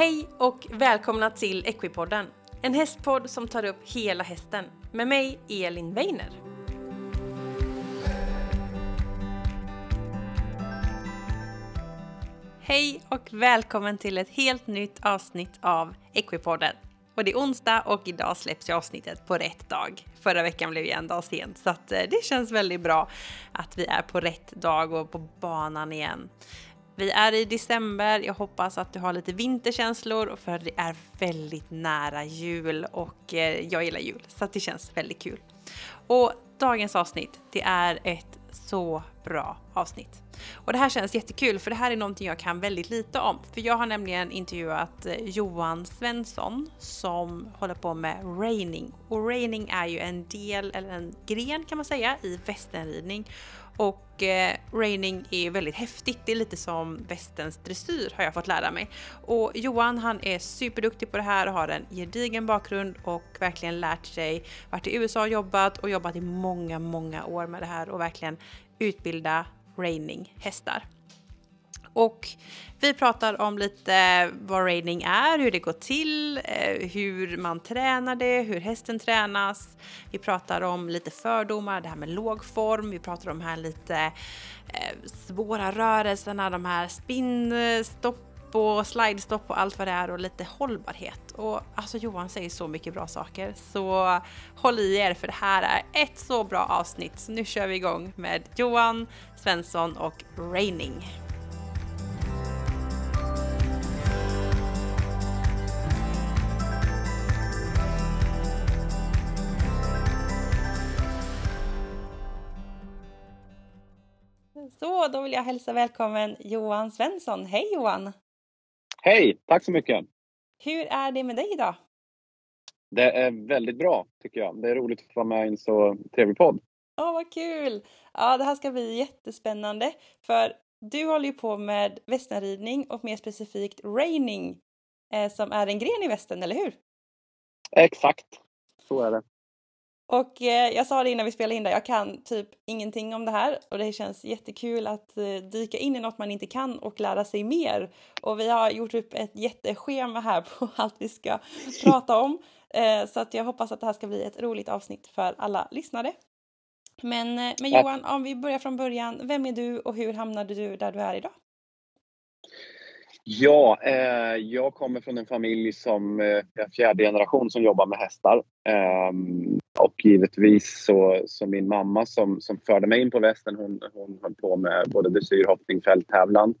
Hej och välkomna till Equipodden, en hästpodd som tar upp hela hästen med mig Elin Weiner. Hej och välkommen till ett helt nytt avsnitt av Equipodden. Och det är onsdag och idag släpps ju avsnittet på rätt dag. Förra veckan blev ju en dag sent så att eh, det känns väldigt bra att vi är på rätt dag och på banan igen. Vi är i december, jag hoppas att du har lite vinterkänslor för det är väldigt nära jul och eh, jag gillar jul så det känns väldigt kul. Och dagens avsnitt, det är ett så bra avsnitt. Och det här känns jättekul för det här är någonting jag kan väldigt lite om. För jag har nämligen intervjuat eh, Johan Svensson som håller på med raining. Och raining är ju en del, eller en gren kan man säga, i västernridning. Och eh, reining är väldigt häftigt, det är lite som västens dressyr har jag fått lära mig. Och Johan han är superduktig på det här och har en gedigen bakgrund och verkligen lärt sig, varit i USA och jobbat och jobbat i många, många år med det här och verkligen utbilda reining hästar. Och vi pratar om lite vad raining är, hur det går till, eh, hur man tränar det, hur hästen tränas. Vi pratar om lite fördomar, det här med låg form. Vi pratar om de här lite eh, svåra rörelserna, de här spinnstopp eh, och slidestopp och allt vad det är och lite hållbarhet. Och alltså Johan säger så mycket bra saker så håll i er för det här är ett så bra avsnitt. Så nu kör vi igång med Johan Svensson och Raining. Så, då vill jag hälsa välkommen Johan Svensson. Hej Johan! Hej, tack så mycket! Hur är det med dig idag? Det är väldigt bra tycker jag. Det är roligt att vara med i en så trevlig podd. Åh, vad kul! Ja, det här ska bli jättespännande. För du håller ju på med västernridning och mer specifikt raining eh, som är en gren i västern, eller hur? Exakt, så är det. Och eh, jag sa det innan vi spelade in där, jag kan typ ingenting om det här och det känns jättekul att eh, dyka in i något man inte kan och lära sig mer. Och vi har gjort upp ett jätteschema här på allt vi ska prata om. Eh, så att jag hoppas att det här ska bli ett roligt avsnitt för alla lyssnare. Men, eh, men Johan, om vi börjar från början, vem är du och hur hamnade du där du är idag? Ja, eh, jag kommer från en familj som eh, är fjärde generation som jobbar med hästar. Eh, och givetvis så, så min mamma som, som förde mig in på västen, hon, hon höll på med både dressyr, hoppning, fälttävlan.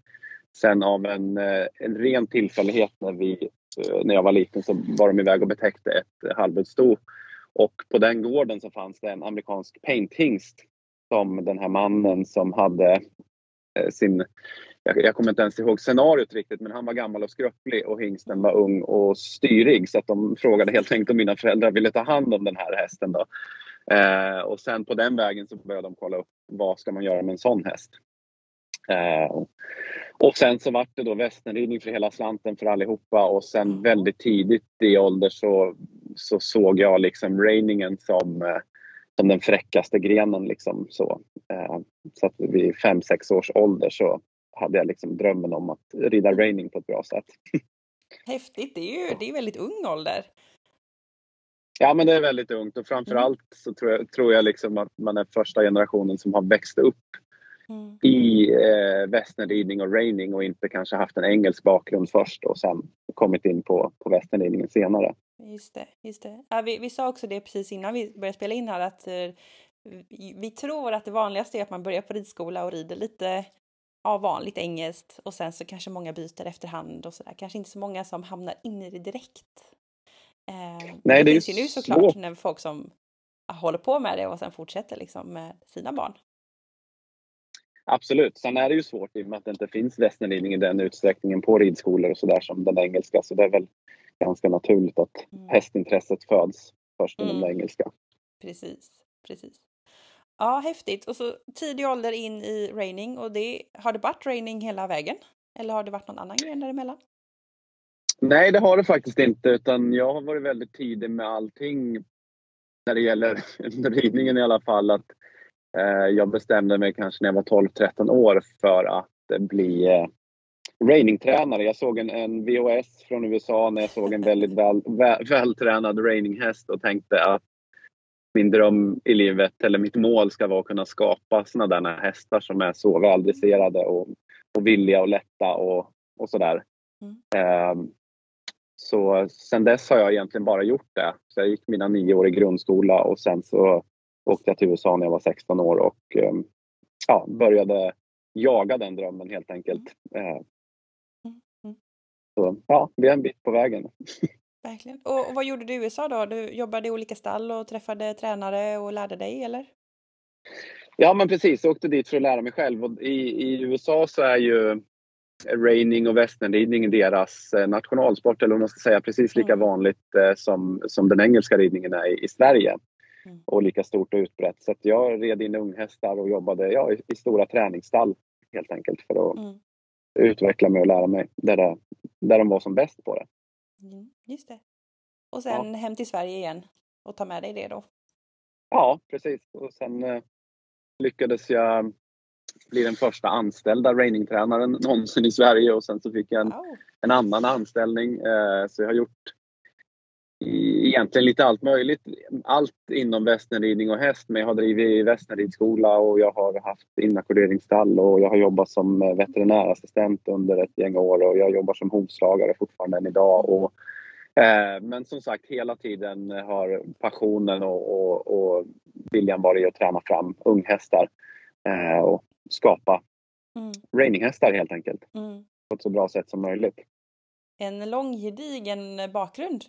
Sen av en, eh, en ren tillfällighet när, vi, eh, när jag var liten så var de iväg och betäckte ett halvblodssto. Och på den gården så fanns det en amerikansk painthingst som den här mannen som hade eh, sin jag, jag kommer inte ens ihåg scenariot riktigt, men han var gammal och skröplig och hingsten var ung och styrig. Så att de frågade helt enkelt om mina föräldrar ville ta hand om den här hästen. Då. Eh, och sen på den vägen så började de kolla upp vad ska man göra med en sån häst. Eh, och sen så vart det då västernridning för hela slanten för allihopa och sen väldigt tidigt i ålder så, så såg jag liksom reiningen som, eh, som den fräckaste grenen. Liksom, så eh, så att vid 5-6 års ålder så hade jag liksom drömmen om att rida raining på ett bra sätt. Häftigt, det är ju det är väldigt ung ålder. Ja men det är väldigt ungt och framförallt så tror jag, tror jag liksom att man är första generationen som har växt upp mm. i eh, västernridning och raining och inte kanske haft en engelsk bakgrund först och sen kommit in på, på västernridningen senare. Just det, just det. Ja, vi, vi sa också det precis innan vi började spela in här att eh, vi tror att det vanligaste är att man börjar på ridskola och rider lite ja, vanligt engelskt och sen så kanske många byter efterhand och sådär. Kanske inte så många som hamnar in i det direkt. Eh, Nej, det, det finns ju nu såklart när folk som håller på med det och sen fortsätter liksom med sina barn. Absolut. Sen är det ju svårt i och med att det inte finns västernridning i den utsträckningen på ridskolor och sådär som den engelska. Så det är väl ganska naturligt att mm. hästintresset föds först inom mm. det engelska. Precis, precis. Ja, häftigt. Och så tidig ålder in i raining och det, har det varit raining hela vägen? Eller har det varit någon annan gren däremellan? Nej, det har det faktiskt inte utan jag har varit väldigt tidig med allting när det gäller ridningen i alla fall. Att, eh, jag bestämde mig kanske när jag var 12-13 år för att eh, bli, eh, rainingtränare. Jag såg en, en VOS från USA när jag såg en väldigt väl, väl, vältränad raininghäst och tänkte att min dröm i livet, eller mitt mål, ska vara att kunna skapa sådana där hästar som är så väldresserade och, och villiga och lätta och, och sådär. Mm. Um, så sen dess har jag egentligen bara gjort det. Så jag gick mina nio år i grundskola och sen så åkte jag till USA när jag var 16 år och um, ja, började jaga den drömmen helt enkelt. Uh, så ja, vi är en bit på vägen. Verkligen. Och, och vad gjorde du i USA då? Du jobbade i olika stall och träffade tränare och lärde dig eller? Ja men precis, jag åkte dit för att lära mig själv. Och i, I USA så är ju raining och västernridning deras eh, nationalsport, eller om man ska säga precis lika mm. vanligt eh, som, som den engelska ridningen är i, i Sverige. Mm. Och lika stort och utbrett. Så jag red in unghästar och jobbade ja, i, i stora träningsstall helt enkelt för att mm. utveckla mig och lära mig där, det, där de var som bäst på det. Mm, just det. Och sen ja. hem till Sverige igen och ta med dig det då? Ja, precis. Och sen eh, lyckades jag bli den första anställda rainingtränaren någonsin i Sverige och sen så fick jag en, wow. en annan anställning. Eh, så jag har gjort egentligen lite allt möjligt. Allt inom västernridning och häst. Men jag har drivit västernridskola och jag har haft inackorderingsstall och jag har jobbat som eh, veterinärassistent under ett gäng år och jag jobbar som hovslagare fortfarande än idag. Och, eh, men som sagt, hela tiden har passionen och, och, och viljan varit att träna fram unghästar eh, och skapa mm. raininghästar helt enkelt. Mm. På ett så bra sätt som möjligt en lång gedigen bakgrund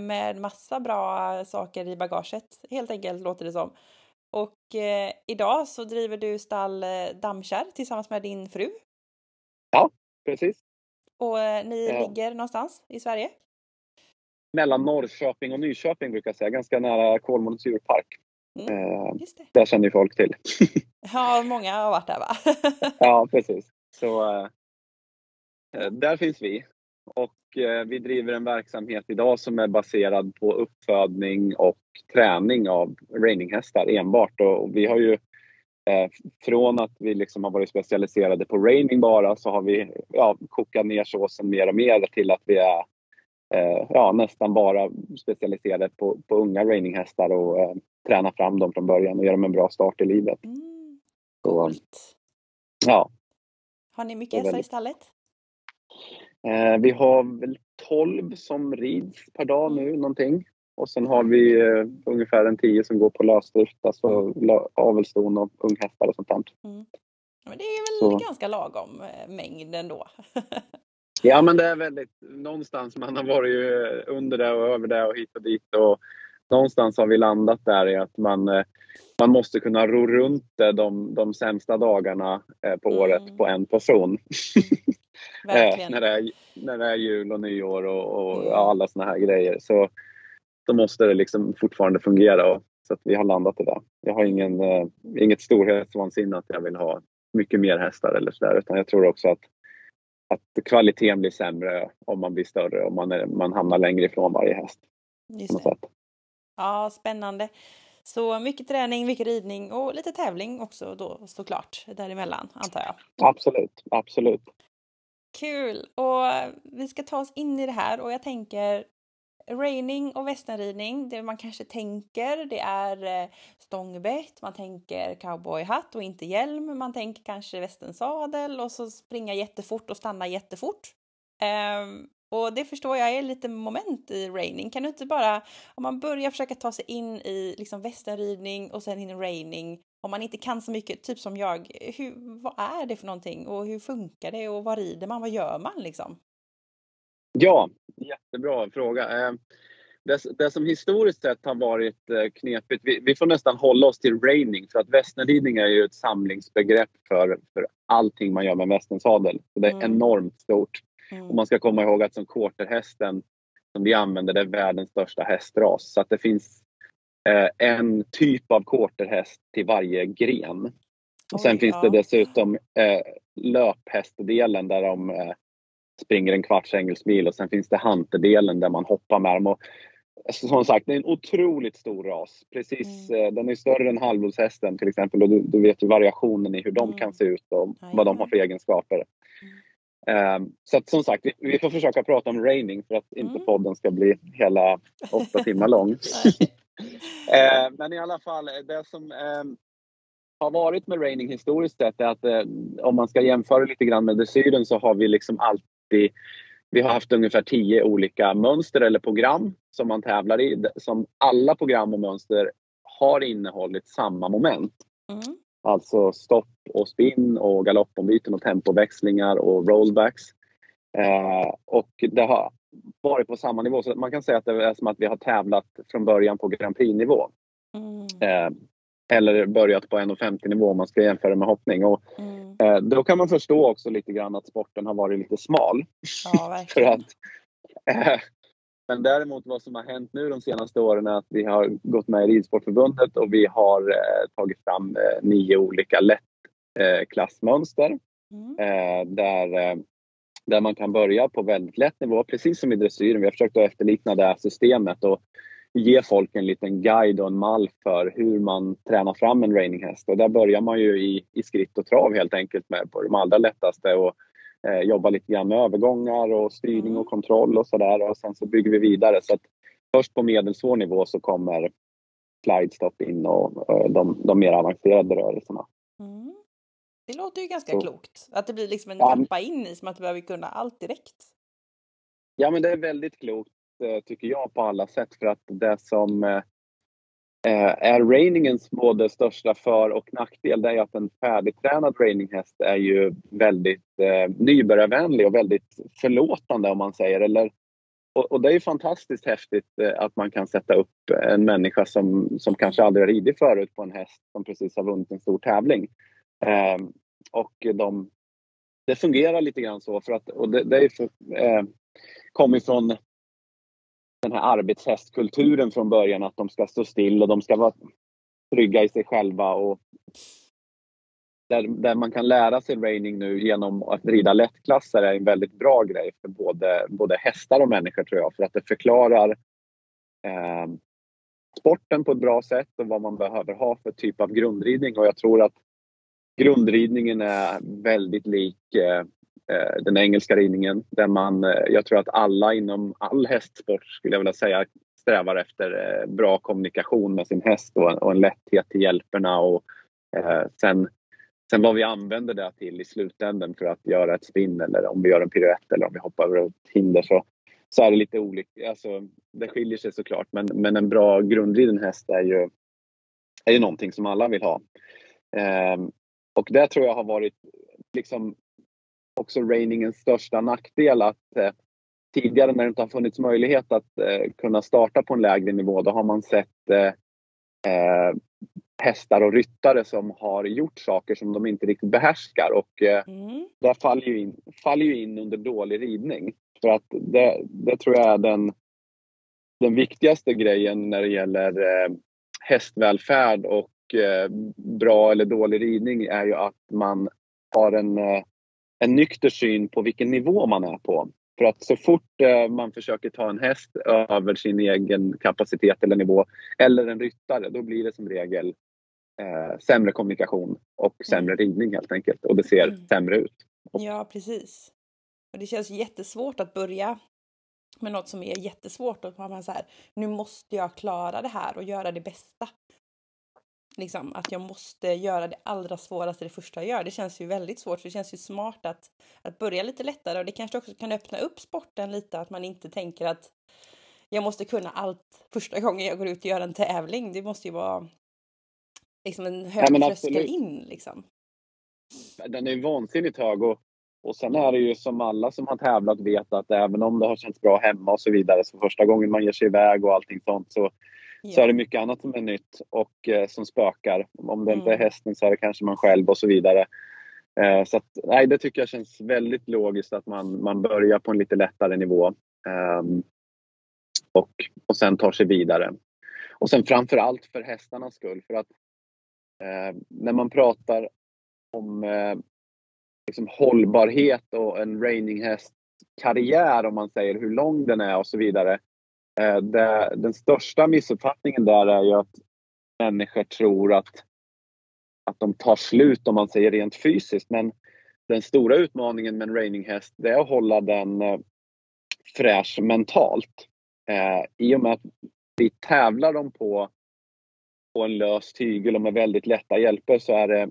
med massa bra saker i bagaget helt enkelt låter det som. Och eh, idag så driver du stall eh, Dammkärr tillsammans med din fru. Ja, precis. Och eh, ni ja. ligger någonstans i Sverige? Mellan Norrköping och Nyköping brukar jag säga, ganska nära Kolmårdens djurpark. Mm, eh, där känner ju folk till. ja, många har varit där va? ja, precis. Så eh, där finns vi. Och eh, vi driver en verksamhet idag som är baserad på uppfödning och träning av raininghästar enbart. Och vi har ju eh, från att vi liksom har varit specialiserade på raining bara så har vi ja, kokat ner såsen mer och mer till att vi är eh, ja, nästan bara specialiserade på, på unga raininghästar och eh, träna fram dem från början och ge dem en bra start i livet. Mm, coolt! ja. Har ni mycket hästar i stallet? Eh, vi har väl 12 som rids per dag nu någonting. Och sen har vi eh, ungefär en 10 som går på lösdrift, alltså avelston och unghästar och sånt där. Mm. Men det är väl Så. ganska lagom eh, mängd ändå? ja men det är väldigt, någonstans man har varit ju under det och över det och hit och dit. Och någonstans har vi landat där i att man, eh, man måste kunna ro runt det de, de sämsta dagarna på mm. året på en person. Eh, när, det är, när det är jul och nyår och, och mm. alla såna här grejer. Så då måste det liksom fortfarande fungera. Och, så att vi har landat i det. Jag har ingen, eh, inget storhetsvansinne att jag vill ha mycket mer hästar eller sådär. Utan jag tror också att, att kvaliteten blir sämre om man blir större och man, är, man hamnar längre ifrån varje häst. Just det. Ja, spännande. Så mycket träning, mycket ridning och lite tävling också då såklart däremellan antar jag. Absolut, absolut. Kul! Och vi ska ta oss in i det här och jag tänker raining och västernridning, det man kanske tänker det är eh, stångbett, man tänker cowboyhatt och inte hjälm, man tänker kanske västensadel och så springa jättefort och stanna jättefort. Um, och det förstår jag är lite moment i raining. Kan du inte bara, om man börjar försöka ta sig in i liksom västernridning och sen in i raining, om man inte kan så mycket, typ som jag, hur, vad är det för någonting och hur funkar det och vad rider man, vad gör man liksom? Ja, jättebra fråga. Eh, det, det som historiskt sett har varit eh, knepigt, vi, vi får nästan hålla oss till raining för att västernridning är ju ett samlingsbegrepp för, för allting man gör med västernsadel. det är mm. enormt stort. Mm. Och man ska komma ihåg att som quarterhästen som vi använder, det är världens största hästras. Så att det finns en typ av quarterhäst till varje gren. Och sen Oj, finns ja. det dessutom eh, löphästdelen där de eh, springer en kvarts engelsmil och sen finns det hanterdelen där man hoppar med dem. Och, som sagt, det är en otroligt stor ras. Precis, mm. eh, den är större än halvblodshästen till exempel och du, du, vet ju variationen i hur de mm. kan se ut och Aj, vad de har för egenskaper. Um, så att, som sagt, vi, vi, får försöka prata om raining för att inte mm. podden ska bli hela åtta timmar lång. Uh, men i alla fall, det som um, har varit med raining historiskt sett är att uh, om man ska jämföra lite grann med dressyren så har vi liksom alltid vi har haft ungefär tio olika mönster eller program som man tävlar i. Som alla program och mönster har innehållit samma moment. Mm. Alltså stopp och spinn och galoppombyten och tempoväxlingar och rollbacks. Eh, och det har varit på samma nivå. Så man kan säga att det är som att vi har tävlat från början på Grand Prix-nivå. Mm. Eh, eller börjat på 1,50 nivå om man ska jämföra med hoppning. Och, mm. eh, då kan man förstå också lite grann att sporten har varit lite smal. Ja, För att, eh, men däremot vad som har hänt nu de senaste åren är att vi har gått med i Ridsportförbundet och vi har eh, tagit fram eh, nio olika lättklassmönster. Mm. Eh, där, eh, där man kan börja på väldigt lätt nivå, precis som i dressyren. Vi har försökt att efterlikna det här systemet och ge folk en liten guide och en mall för hur man tränar fram en reininghäst. Och där börjar man ju i, i skritt och trav helt enkelt med på de allra lättaste och eh, jobba lite grann med övergångar och styrning och mm. kontroll och sådär och sen så bygger vi vidare. Så att först på medelsvår nivå så kommer slidestop in och, och de, de mer avancerade rörelserna. Mm. Det låter ju ganska så. klokt. Att det blir liksom en trappa in i som att du behöver kunna allt direkt. Ja men det är väldigt klokt eh, tycker jag på alla sätt för att det som eh, Eh, är rainingens både största för och nackdel det är att en färdigtränad raininghäst är ju väldigt eh, nybörjarvänlig och väldigt förlåtande om man säger. Eller, och, och det är ju fantastiskt häftigt eh, att man kan sätta upp en människa som, som kanske aldrig har ridit förut på en häst som precis har vunnit en stor tävling. Eh, och de, det fungerar lite grann så för att, och det, det är för, eh, kommer från den här arbetshästkulturen från början att de ska stå still och de ska vara trygga i sig själva. Och där, där man kan lära sig raining nu genom att rida lättklasser är en väldigt bra grej för både, både hästar och människor tror jag. För att det förklarar eh, sporten på ett bra sätt och vad man behöver ha för typ av grundridning. Och jag tror att grundridningen är väldigt lik eh, eh, den engelska ridningen där man, eh, jag tror att alla inom all hästsport skulle jag vilja säga strävar efter eh, bra kommunikation med sin häst och, en lätthet till hjälperna och eh, sen, sen vad vi använder det till i slutänden för att göra ett spinn eller om vi gör en piruett eller om vi hoppar över ett hinder så, så är det lite olika. Alltså, det skiljer sig såklart men, men en bra grundriden häst är ju, är ju någonting som alla vill ha. Ehm, och det tror jag har varit liksom också rainingens största nackdel att eh, tidigare när det inte har funnits möjlighet att eh, kunna starta på en lägre nivå, då har man sett eh, eh hästar och ryttare som har gjort saker som de inte riktigt behärskar och eh, mm. det faller ju, in, faller ju in under dålig ridning. För att det, det tror jag är den, den viktigaste grejen när det gäller eh, hästvälfärd och bra eller dålig ridning är ju att man har en eh, en nykter syn på vilken nivå man är på. För att så fort eh, man försöker ta en häst över sin egen kapacitet eller nivå, eller en ryttare, då blir det som regel eh, sämre kommunikation och sämre mm. ridning helt enkelt. Och det ser mm. sämre ut. Ja, precis. Och det känns jättesvårt att börja med något som är jättesvårt. Och man så här, nu måste jag klara det här och göra det bästa liksom, att jag måste göra det allra svåraste det första jag gör. Det känns ju väldigt svårt, för det känns ju smart att, att börja lite lättare och det kanske också kan öppna upp sporten lite, att man inte tänker att jag måste kunna allt första gången jag går ut och gör en tävling. Det måste ju vara liksom en hög ja, tröskel in liksom. Den är ju vansinnigt hög och, och sen är det ju som alla som har tävlat vet att även om det har känts bra hemma och så vidare så första gången man ger sig iväg och allting sånt så Ja. Så är det mycket annat som är nytt och eh, som spökar. Om det mm. inte är mm. hästen så är det kanske man själv och så vidare. Eh, så att, nej, det tycker jag känns väldigt logiskt att man, man börjar på en lite lättare nivå. Eh, och, och sen tar sig vidare. Och sen framför allt för hästarnas skull. För att eh, när man pratar om eh, liksom hållbarhet och en reininghäst karriär om man säger hur lång den är och så vidare. Eh, det, den största missuppfattningen där är ju att människor tror att, att de tar slut om man säger rent fysiskt. Men den stora utmaningen med en reininghäst det är att hålla den eh, fräsch mentalt. Eh, I och med att vi tävlar dem på, på en lös tygel och med väldigt lätta hjälper så är det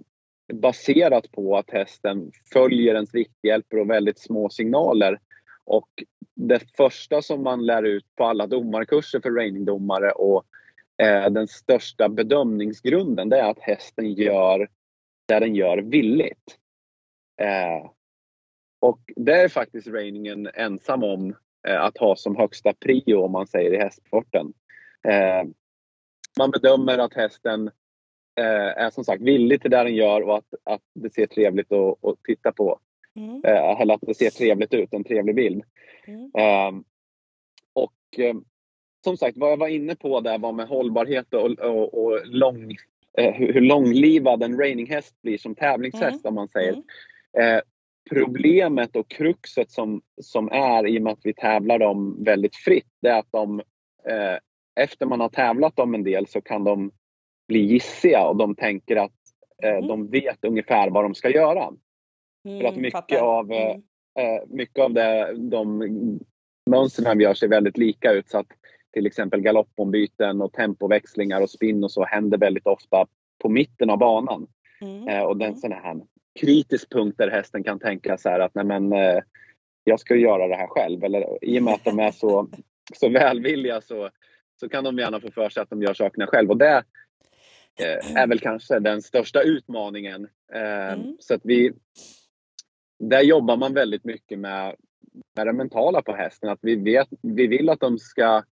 baserat på att hästen följer ens vikthjälper och väldigt små signaler. Och det första som man lär ut på alla domarkurser för reiningdomare och eh, den största bedömningsgrunden det är att hästen gör det den gör villigt. Eh, och det är faktiskt reiningen ensam om eh, att ha som högsta prio om man säger i hästsporten. Eh, man bedömer att hästen eh, är som sagt villig till det den gör och att, att det ser trevligt att, att titta på. Mm. Eh, eller att det ser trevligt ut, en trevlig bild. Mm. Eh, och eh, som sagt, vad jag var inne på där var med hållbarhet och, och, och lång, eh, hur långlivad en reininghäst blir som tävlingshäst mm. om man säger. Mm. problemet och kruxet som, som är i och med att vi tävlar dem väldigt fritt, det är att de efter man har tävlat dem en del så kan de bli gissiga och de tänker att eh, mm. de vet ungefär vad de ska göra. Mm, För att mycket av, eh, mm. eh, mycket av det, de mönstren gör sig väldigt lika ut. Så att till exempel galoppombyten och tempoväxlingar och spinn och så händer väldigt ofta på mitten av banan. Mm. Eh, och den mm. sån här kritisk punkt där hästen kan tänka så här att nej men, eh, jag ska göra det här själv. Eller i och med att de är så, så välvilliga så, så kan de gärna få för sig att de gör sakerna själv. Och det, Eh, är väl kanske den största utmaningen. Eh, mm. Så att vi, där jobbar man väldigt mycket med, med det mentala på hästen. Att vi, vet, vi vill att de ska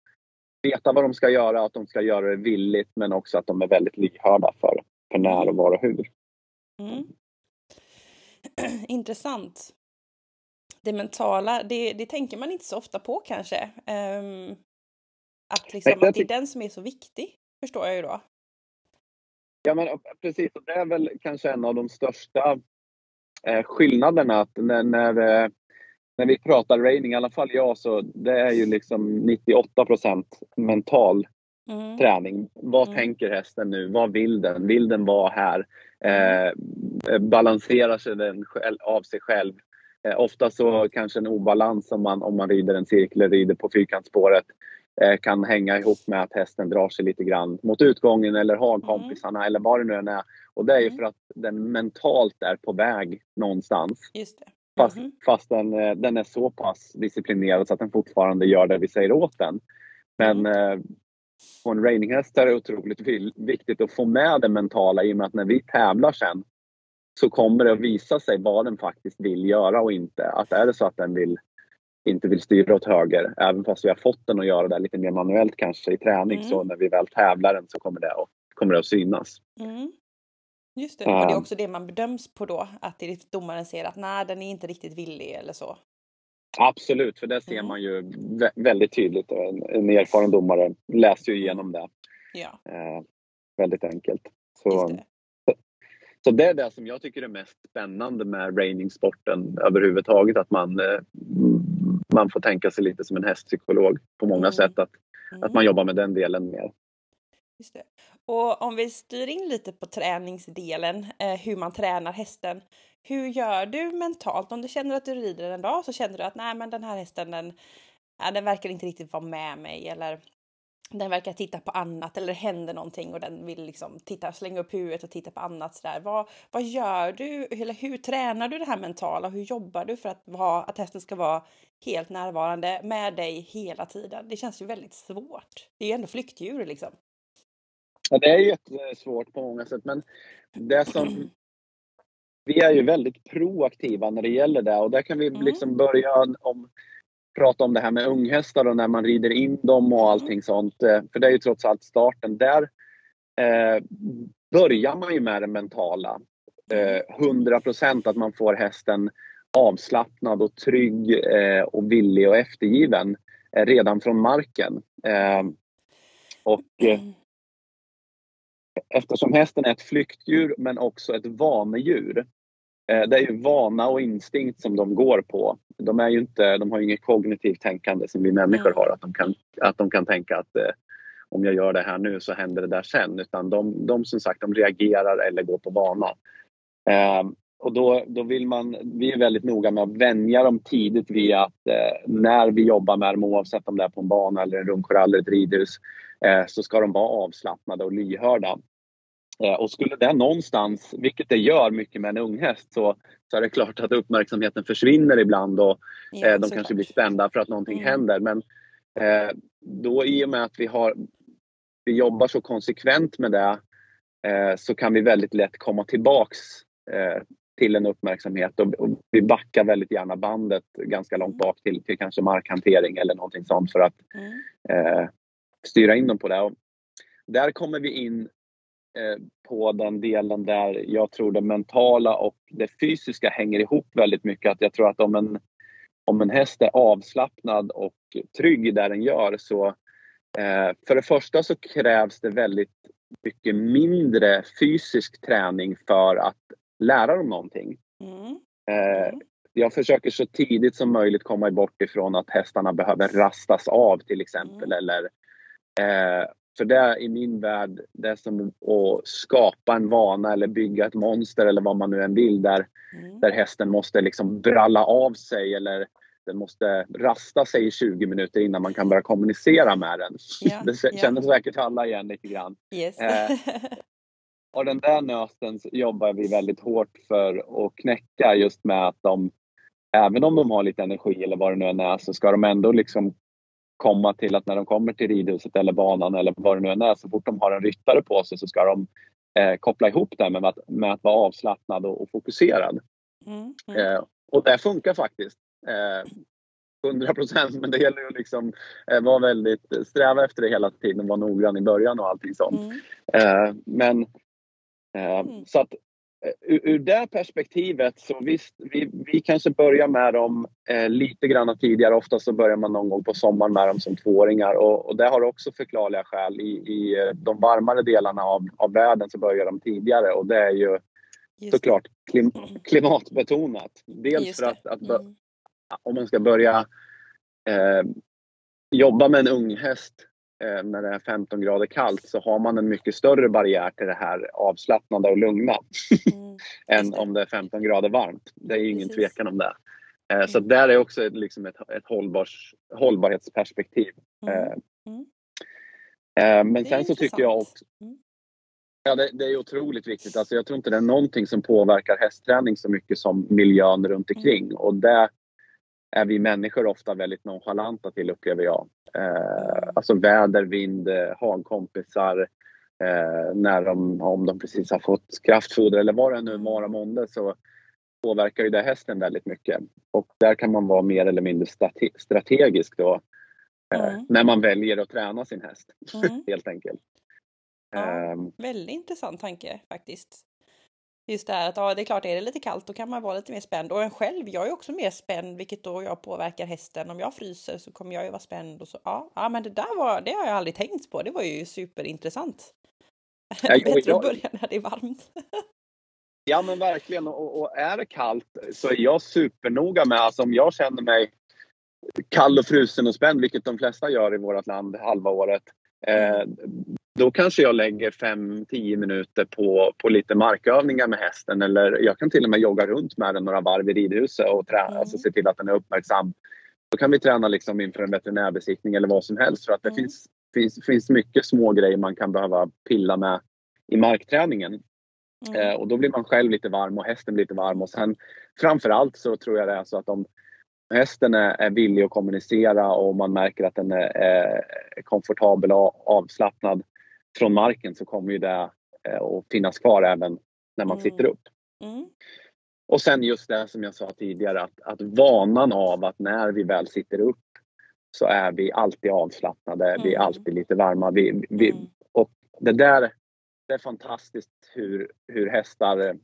veta vad de ska göra, att de ska göra det villigt men också att de är väldigt lyhörda för, för när och var och hur. Mm. Intressant. Det mentala, det, det tänker man inte så ofta på kanske. Um, att, liksom, att det är den som är så viktig, förstår jag ju då. Ja, men precis. Det är väl kanske en av de största eh, skillnaderna. Att när, när, eh, när vi pratar raining, i alla fall jag, så det är ju liksom 98% mental mm. träning. Vad mm. tänker hästen nu? Vad vill den? Vill den vara här? Eh, balanserar sig den av sig själv? Eh, ofta så kanske en obalans om man, om man rider en cirkel eller rider på fyrkantsspåret. Eh, kan hänga ihop med att hästen drar sig lite grann mot utgången eller har kompisarna mm. eller vad det nu än är. Och det är ju mm. för att den mentalt är på väg någonstans. Just det. Fast, mm. fast den, eh, den, är så pass disciplinerad så att den fortfarande gör det vi säger åt den. Men mm. eh, på en reininghäst är det otroligt viktigt att få med det mentala i och med att när vi tävlar sen så kommer det att visa sig vad den faktiskt vill göra och inte. Att är det så att den vill inte vill styra åt höger. Även fast vi har fått den att göra det lite mer manuellt kanske i träning mm. så när vi väl tävlar den så kommer det att, kommer det att synas. Mm. Just det, och det är också det man bedöms på då, att domaren ser att nej, den är inte riktigt villig eller så. Absolut, för det ser mm. man ju väldigt tydligt. En, en erfaren domare läser ju igenom det. Ja. Eh, väldigt enkelt. Så. Så det är det som jag tycker är mest spännande med reiningssporten överhuvudtaget. Att man, eh, man får tänka sig lite som en hästpsykolog på många mm. sätt. Att, mm. att man jobbar med den delen mer. Just det. Och om vi styr in lite på träningsdelen, eh, hur man tränar hästen. Hur gör du mentalt? Om du känner att du rider en dag så känner du att nej men den här hästen den, ja, den verkar inte riktigt vara med mig eller den verkar titta på annat eller det händer någonting och den vill liksom titta, slänga upp huvudet och titta på annat. Sådär. Vad, vad gör du? Eller hur tränar du det här mentala? Hur jobbar du för att, vara, att hästen ska vara helt närvarande med dig hela tiden? Det känns ju väldigt svårt. Det är ju ändå flyktdjur liksom. Ja, det är jättesvårt på många sätt, men det som vi är ju väldigt proaktiva när det gäller det och där kan vi mm. liksom börja om prata om det här med unghästar och när man rider in dem och allting sånt. Eh, för det är ju trots allt starten. Där eh, börjar man ju med det mentala. Eh, 100 procent att man får hästen avslappnad och trygg eh, och villig och eftergiven eh, redan från marken. Eh, och Eftersom hästen är ett flyktdjur men också ett vanedjur Eh, det är ju vana och instinkt som de går på. De, är ju inte, de har ju inget kognitivt tänkande som vi människor har. Att de kan, att de kan tänka att eh, om jag gör det här nu så händer det där sen. Utan de, de som sagt de reagerar eller går på vana. Eh, och då, då vill man, vi är väldigt noga med att vänja dem tidigt vid att eh, när vi jobbar med dem, oavsett om det är på en bana eller en rundkör eller ett ridhus, eh, så ska de vara avslappnade och lyhörda. Eh, och skulle det någonstans, vilket det gör mycket med en unghäst, så, så är det klart att uppmärksamheten försvinner ibland och ja, eh, de kanske klart. blir spända för att någonting mm. händer. Men eh, då i och med att vi, har, vi jobbar så konsekvent med det eh, så kan vi väldigt lätt komma tillbaks eh, till en uppmärksamhet och, och, vi backar väldigt gärna bandet ganska långt bak till, till kanske markhantering eller någonting sånt för att mm. eh, styra in dem på det. Och där kommer vi in på den delen där jag tror det mentala och det fysiska hänger ihop väldigt mycket. Att jag tror att om en, om en häst är avslappnad och trygg det den gör så eh, för det första så krävs det väldigt mycket mindre fysisk träning för att lära dem någonting. Mm. Eh, mm. jag försöker så tidigt som möjligt komma bort ifrån att hästarna behöver rastas av till exempel. Mm. Eller, eh, för det i min värld, det är som att skapa en vana eller bygga ett monster eller vad man nu än vill där, mm. där hästen måste liksom bralla av sig eller den måste rasta sig i 20 minuter innan man kan börja kommunicera med den. Ja, det känner ja. säkert alla igen lite grann. Yes. eh, och den där nöten jobbar vi väldigt hårt för att knäcka just med att de, även om de har lite energi eller vad det nu än är, så ska de ändå liksom komma till att när de kommer till ridhuset eller banan eller vad det nu än är, så fort de har en ryttare på sig så ska de eh, koppla ihop det med att, med att vara avslappnad och, och fokuserad. Mm, mm. Eh, och det funkar faktiskt. Eh, 100 procent, men det gäller ju liksom eh, vara väldigt, sträva efter det hela tiden, vara noggrann i början och allting sånt. Mm. Eh, men Eh, mm. Så att ur, ur det perspektivet så visst, vi, vi kanske börjar med dem eh, lite grann tidigare. Ofta så börjar man någon gång på sommaren med dem som tvååringar och, och det har också förklarliga skäl. I, i eh, de varmare delarna av, av världen så börjar de tidigare och det är ju Just såklart klim, klimatbetonat. Dels Just för att, att mm. om man ska börja eh, jobba med en ung häst Eh, när det är 15 grader kallt så har man en mycket större barriär till det här avslappnade och lugna mm, än om det är 15 grader varmt. Det är ju ingen Precis. tvekan om det. Eh, mm. Så där är också ett, liksom ett, ett hållbars, hållbarhetsperspektiv. Mm. Eh, mm. Men sen så tycker jag också mm. Ja, det, det, är otroligt viktigt. Alltså jag tror inte det är någonting som påverkar hästträning så mycket som miljön runt mm. omkring. Och det är vi människor ofta väldigt nonchalanta till upplever jag. Eh, alltså väder, vind, eh, hagkompisar, eh, när de, om de precis har fått kraftfoder eller vad det nu vara månde så påverkar ju det hästen väldigt mycket. Och där kan man vara mer eller mindre strate strategisk då eh, mm. när man väljer att träna sin häst mm. helt enkelt. Ja, um, väldigt intressant tanke faktiskt. Just det här att ja, det är klart, är det lite kallt då kan man vara lite mer spänd. Och en själv, jag är också mer spänd, vilket då jag påverkar hästen. Om jag fryser så kommer jag ju vara spänd. Och så, ja, ja, men det där var, det har jag aldrig tänkt på. Det var ju superintressant. Ja, Bättre jag, att börja när det är varmt. ja, men verkligen. Och, och, är det kallt så är jag supernoga med, alltså om jag känner mig kall och frusen och spänd, vilket de flesta gör i vårt land halva året, eh, då kanske jag lägger 5-10 minuter på, på lite markövningar med hästen eller jag kan till och med jogga runt med den några varv i ridhuset och träna, mm. alltså se till att den är uppmärksam. Då kan vi träna liksom inför en veterinärbesiktning eller vad som helst för att det mm. finns, finns, finns mycket små grejer man kan behöva pilla med i markträningen. Mm. Eh, och då blir man själv lite varm och hästen blir lite varm och sen framförallt så tror jag det är så att om hästen är, är villig att kommunicera och man märker att den är, är komfortabel och avslappnad från marken så kommer ju det eh, att finnas kvar även när man mm. sitter upp. Mm. Och sen just det som jag sa tidigare att, att vanan av att när vi väl sitter upp så är vi alltid avslappnade, mm. vi är mm. alltid lite varma. Vi, vi, mm. och det där det är fantastiskt hur, hur hästar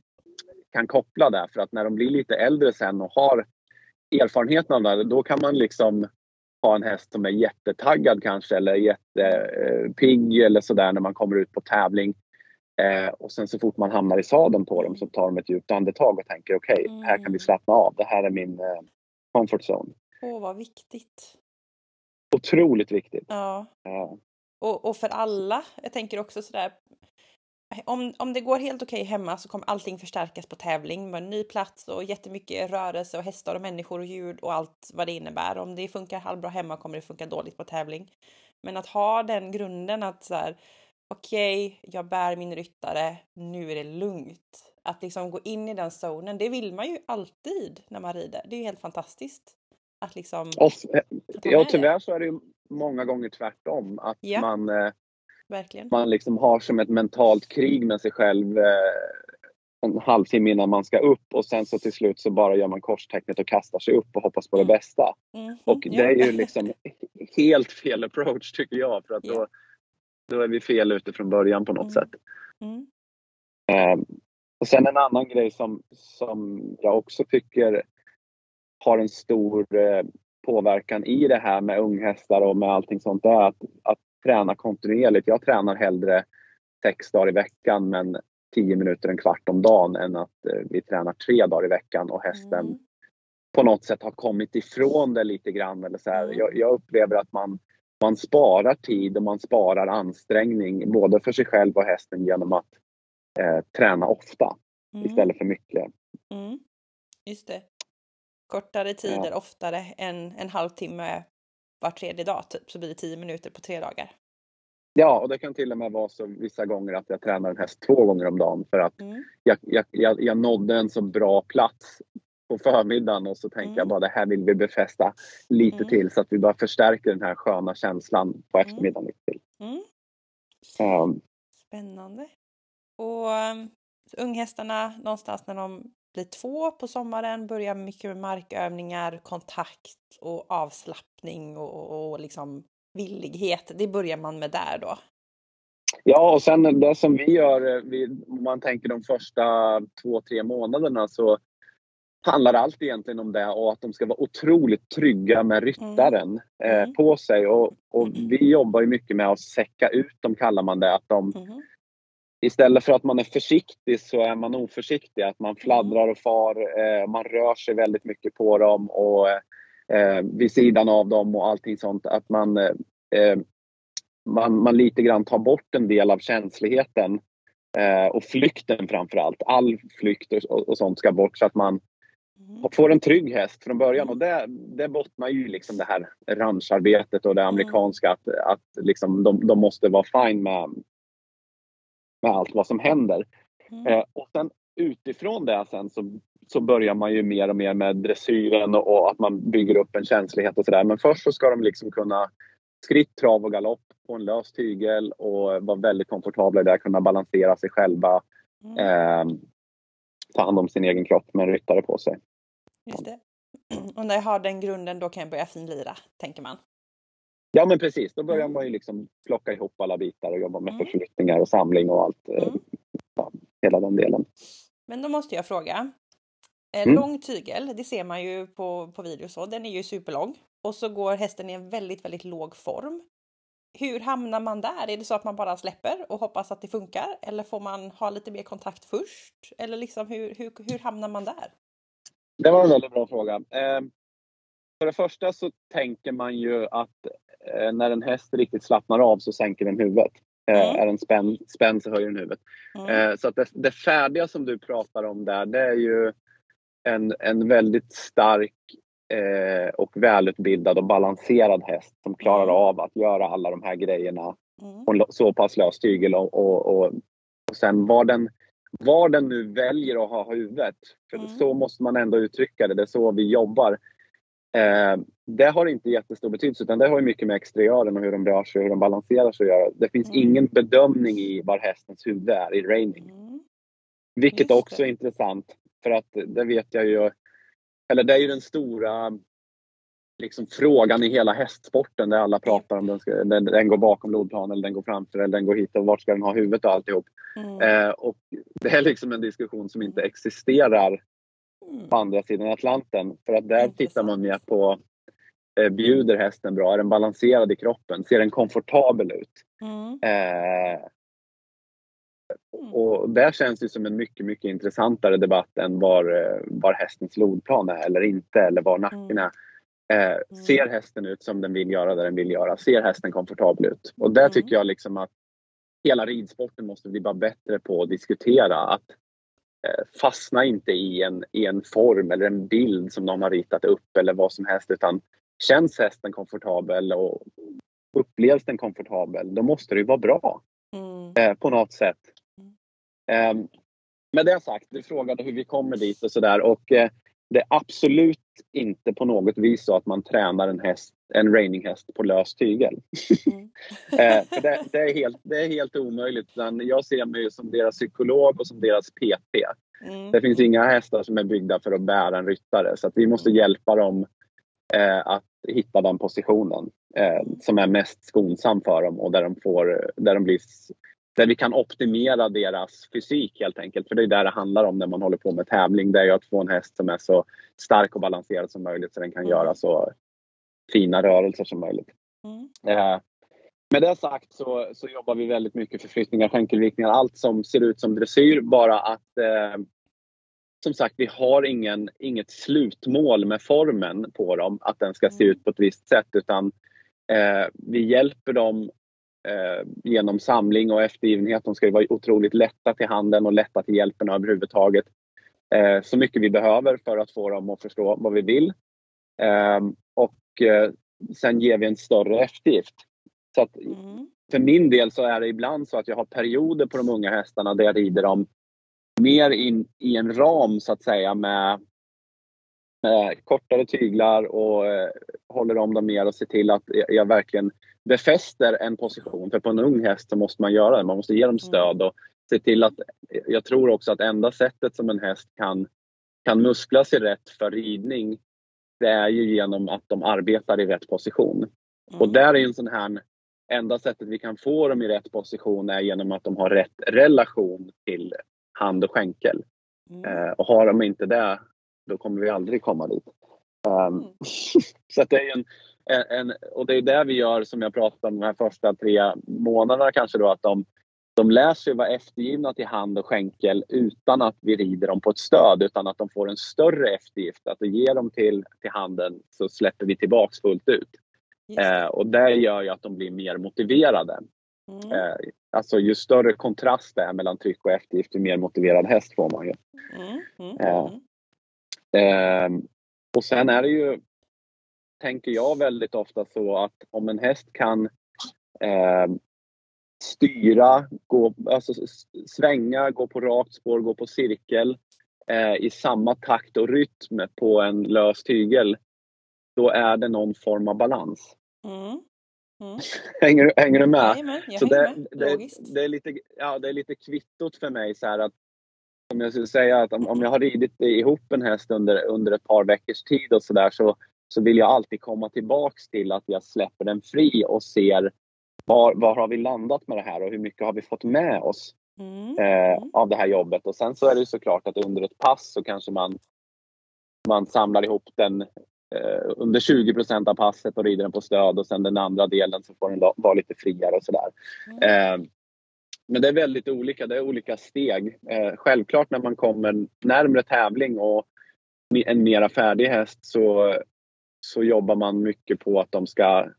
kan koppla det för att när de blir lite äldre sen och har erfarenheten av det, då kan man liksom ha en häst som är jättetaggad kanske eller jättepigg eller sådär när man kommer ut på tävling. Eh, och sen så fort man hamnar i sadeln på dem så tar de ett djupt andetag och tänker okej, okay, här kan vi mm. slappna av. Det här är min eh, comfort zone. Åh, vad viktigt. Otroligt viktigt. Ja. ja. Och, och för alla, jag tänker också sådär om, om det går helt okej hemma så kommer allting förstärkas på tävling med en ny plats och jättemycket rörelse och hästar och människor och ljud och allt vad det innebär. Om det funkar halvbra hemma kommer det funka dåligt på tävling. Men att ha den grunden att så här, okej, okay, jag bär min ryttare, nu är det lugnt. Att liksom gå in i den zonen, det vill man ju alltid när man rider. Det är ju helt fantastiskt. Att liksom... ja, tyvärr så är det ju många gånger tvärtom. Att ja. man, eh, Verkligen. man liksom har som ett mentalt krig med sig själv eh, en halvtimme innan man ska upp och sen så till slut så bara gör man korstecknet och kastar sig upp och hoppas på det mm. bästa. Mm. Och det är ju liksom helt fel approach tycker jag för att då, då är vi fel ute från början på något mm. sätt. Mm. Um, och sen en annan grej som, som jag också tycker har en stor eh, påverkan i det här med unghästar och med allting sånt är att, att träna kontinuerligt. Jag tränar hellre sex dagar i veckan men tio minuter, en kvart om dagen än att eh, vi tränar tre dagar i veckan och hästen mm. på något sätt har kommit ifrån det lite grann. Eller så mm. jag, jag, upplever att man, man sparar tid och man sparar ansträngning både för sig själv och hästen genom att eh, träna ofta mm. istället för mycket. Mm. Just det. Kortare tider ja. oftare än en halvtimme var tredje dag typ, så blir det tio minuter på tre dagar. Ja, och det kan till och med vara så vissa gånger att jag tränar en häst två gånger om dagen för att mm. jag, jag, jag, jag nådde en så bra plats på förmiddagen och så tänker mm. jag bara det här vill vi befästa lite mm. till så att vi bara förstärker den här sköna känslan på mm. eftermiddagen lite till. Um, Spännande. Och um, unghästarna någonstans när de blir två på sommaren, börjar mycket med markövningar, kontakt och avslappning och, och, och liksom villighet. Det börjar man med där då. Ja, och sen det som vi gör, eh, om man tänker de första två, tre månaderna så handlar allt egentligen om det och att de ska vara otroligt trygga med ryttaren mm. eh, på sig. Och, och, vi jobbar ju mycket med att säcka ut dem, kallar man det. Att de, mm. Istället för att man är försiktig så är man oförsiktig. Att man fladdrar och far, eh, man rör sig väldigt mycket på dem och eh, vid sidan av dem och allting sånt. Att man, eh, man, man lite grann tar bort en del av känsligheten eh, och flykten framför allt. All flykt och, och, sånt ska bort så att man mm. får en trygg häst från början. Och det, det bottnar ju liksom det här rancharbetet och det mm. amerikanska att, att liksom de, de måste vara fine med, med allt vad som händer. Mm. Eh, och sen utifrån det sen så, så börjar man ju mer och mer med dressyren och, och att man bygger upp en känslighet och sådär. Men först så ska de liksom kunna skritt, trav och galopp på en lös tygel och vara väldigt komfortabla där, kunna balansera sig själva. Mm. Eh, ta hand om sin egen kropp med en ryttare på sig. Just det. Och när jag har den grunden då kan jag börja finlira, tänker man. Ja men precis, då börjar mm. man ju liksom plocka ihop alla bitar och jobba med mm. förflyttningar och samling och allt. Eh, mm. Ja, hela den delen. Men då måste jag fråga. Mm. Lång tygel, det ser man ju på, på video så, den är ju superlång. Och så går hästen i en väldigt, väldigt låg form. Hur hamnar man där? Är det så att man bara släpper och hoppas att det funkar? Eller får man ha lite mer kontakt först? Eller liksom hur, hur, hur hamnar man där? Det var en väldigt bra fråga. Eh, för det första så tänker man ju att när en häst riktigt slappnar av så sänker den huvudet. Eh, mm. Är den spänd, spänd så höjer den huvudet. Mm. Eh, så att det, det, färdiga som du pratar om där, det är ju en, en väldigt stark eh, och välutbildad och balanserad häst som klarar mm. av att göra alla de här grejerna mm. på så pass lös tygel och, och, och, och sen var den, var den nu väljer att ha huvudet, för mm. så måste man ändå uttrycka det, det är så vi jobbar. Eh, det har inte jättestor betydelse utan det har mycket med exteriören och hur de rör sig och hur de balanserar sig att göra. Det finns mm. ingen bedömning i var hästens huvud är i reining. Mm. Vilket också är intressant för att det vet jag ju, eller det är ju den stora liksom, frågan i hela hästsporten där alla pratar om den, ska, den, den går bakom lodplan eller den går framför eller den går hit och vart ska den ha huvudet och alltihop. Mm. Eh, och det är liksom en diskussion som inte existerar mm. på andra sidan Atlanten. För att där tittar man mer på Bjuder hästen bra? Är den balanserad i kroppen? Ser den komfortabel ut? Mm. Eh, Mm. Och där känns det som en mycket, mycket intressantare debatt än var, eh, var hästens lodplan är eller inte eller var nacken är. Eh, mm. Ser hästen ut som den vill göra det den vill göra? Ser hästen komfortabel ut? Och där mm. tycker jag liksom att hela ridsporten måste bli bara bättre på att diskutera. Att eh, fastna inte i en, i en form eller en bild som någon har ritat upp eller vad som helst utan känns hästen komfortabel och upplevs den komfortabel, då måste det ju vara bra. Mm. Eh, på något sätt. Mm. Eh, med det sagt, du frågade hur vi kommer dit och sådär och eh, det är absolut inte på något vis så att man tränar en häst, en reininghäst på lös tygel. Mm. eh, för det, det, är helt, det är helt omöjligt. Jag ser mig som deras psykolog och som deras PT. Mm. Det finns inga hästar som är byggda för att bära en ryttare så att vi måste hjälpa dem att hitta den positionen eh, som är mest skonsam för dem och där de, får, där de blir där vi kan optimera deras fysik helt enkelt. För det är där det handlar om när man håller på med tävling. Det är ju att få en häst som är så stark och balanserad som möjligt så den kan mm. göra så fina rörelser som möjligt. Mm. Eh, med det sagt så, så jobbar vi väldigt mycket förflyttningar, skänkelvikningar, allt som ser ut som dressyr. Bara att eh, som sagt, vi har ingen, inget slutmål med formen på dem, att den ska se mm. ut på ett visst sätt. Utan eh, vi hjälper dem eh, genom samling och eftergivenhet. De ska vara otroligt lätta till handen och lätta till hjälpen överhuvudtaget. Eh, så mycket vi behöver för att få dem att förstå vad vi vill. Ehm, eh, och sen ger vi en större eftergift. Så att mm. För min del så är det ibland så att jag har perioder på de unga hästarna där jag rider dem mer in i en ram så att säga med, med kortare tyglar och eh, håller om dem mer och ser till att jag verkligen befäster en position. För på en ung häst så måste man göra det. Man måste ge dem mm. stöd och se till att... Jag tror också att enda sättet som en häst kan, kan muskla sig rätt för ridning det är ju genom att de arbetar i rätt position. Mm. Och där är en sån här... Enda sättet vi kan få dem i rätt position är genom att de har rätt relation till hand och skänkel. Mm. Eh, och har de inte det, då kommer vi aldrig komma dit. Um, mm. så det är en, en, och det är det vi gör som jag pratade om de här första tre månaderna kanske då att de, de lär sig vara eftergivna till hand och skänkel utan att vi rider dem på ett stöd utan att de får en större eftergift. Att vi ger dem till, till handen så släpper vi tillbaks fullt ut. Eh, och det gör ju att de blir mer motiverade. Mm. Eh, alltså ju större kontrast det är mellan tryck och eftergift, ju mer motiverad häst får man ju. Mm. Mm. Eh, eh, och sen är det ju tänker jag väldigt ofta så att om en häst kan eh, styra, gå, alltså svänga, gå på rakt spår, gå på cirkel eh, i samma takt och rytm på en lös tygel, då är det någon form av balans. Mm. Mm. hänger, hänger du med? Jajamän, jag så det, med. Det, det, är lite, ja, det är lite kvittot för mig så här att om jag skulle säga att om, om jag har ridit ihop en häst under, under ett par veckors tid och sådär så, så vill jag alltid komma tillbaks till att jag släpper den fri och ser var, var har vi landat med det här och hur mycket har vi fått med oss mm. eh, av det här jobbet. Och sen så är det såklart att under ett pass så kanske man, man samlar ihop den eh, under 20% av passet och rider den på stöd och sen den andra delen så får den vara lite friare och sådär. Mm. Eh, men det är väldigt olika, det är olika steg. Eh, självklart när man kommer närmre tävling och en mera färdig häst så så jobbar man mycket på att de ska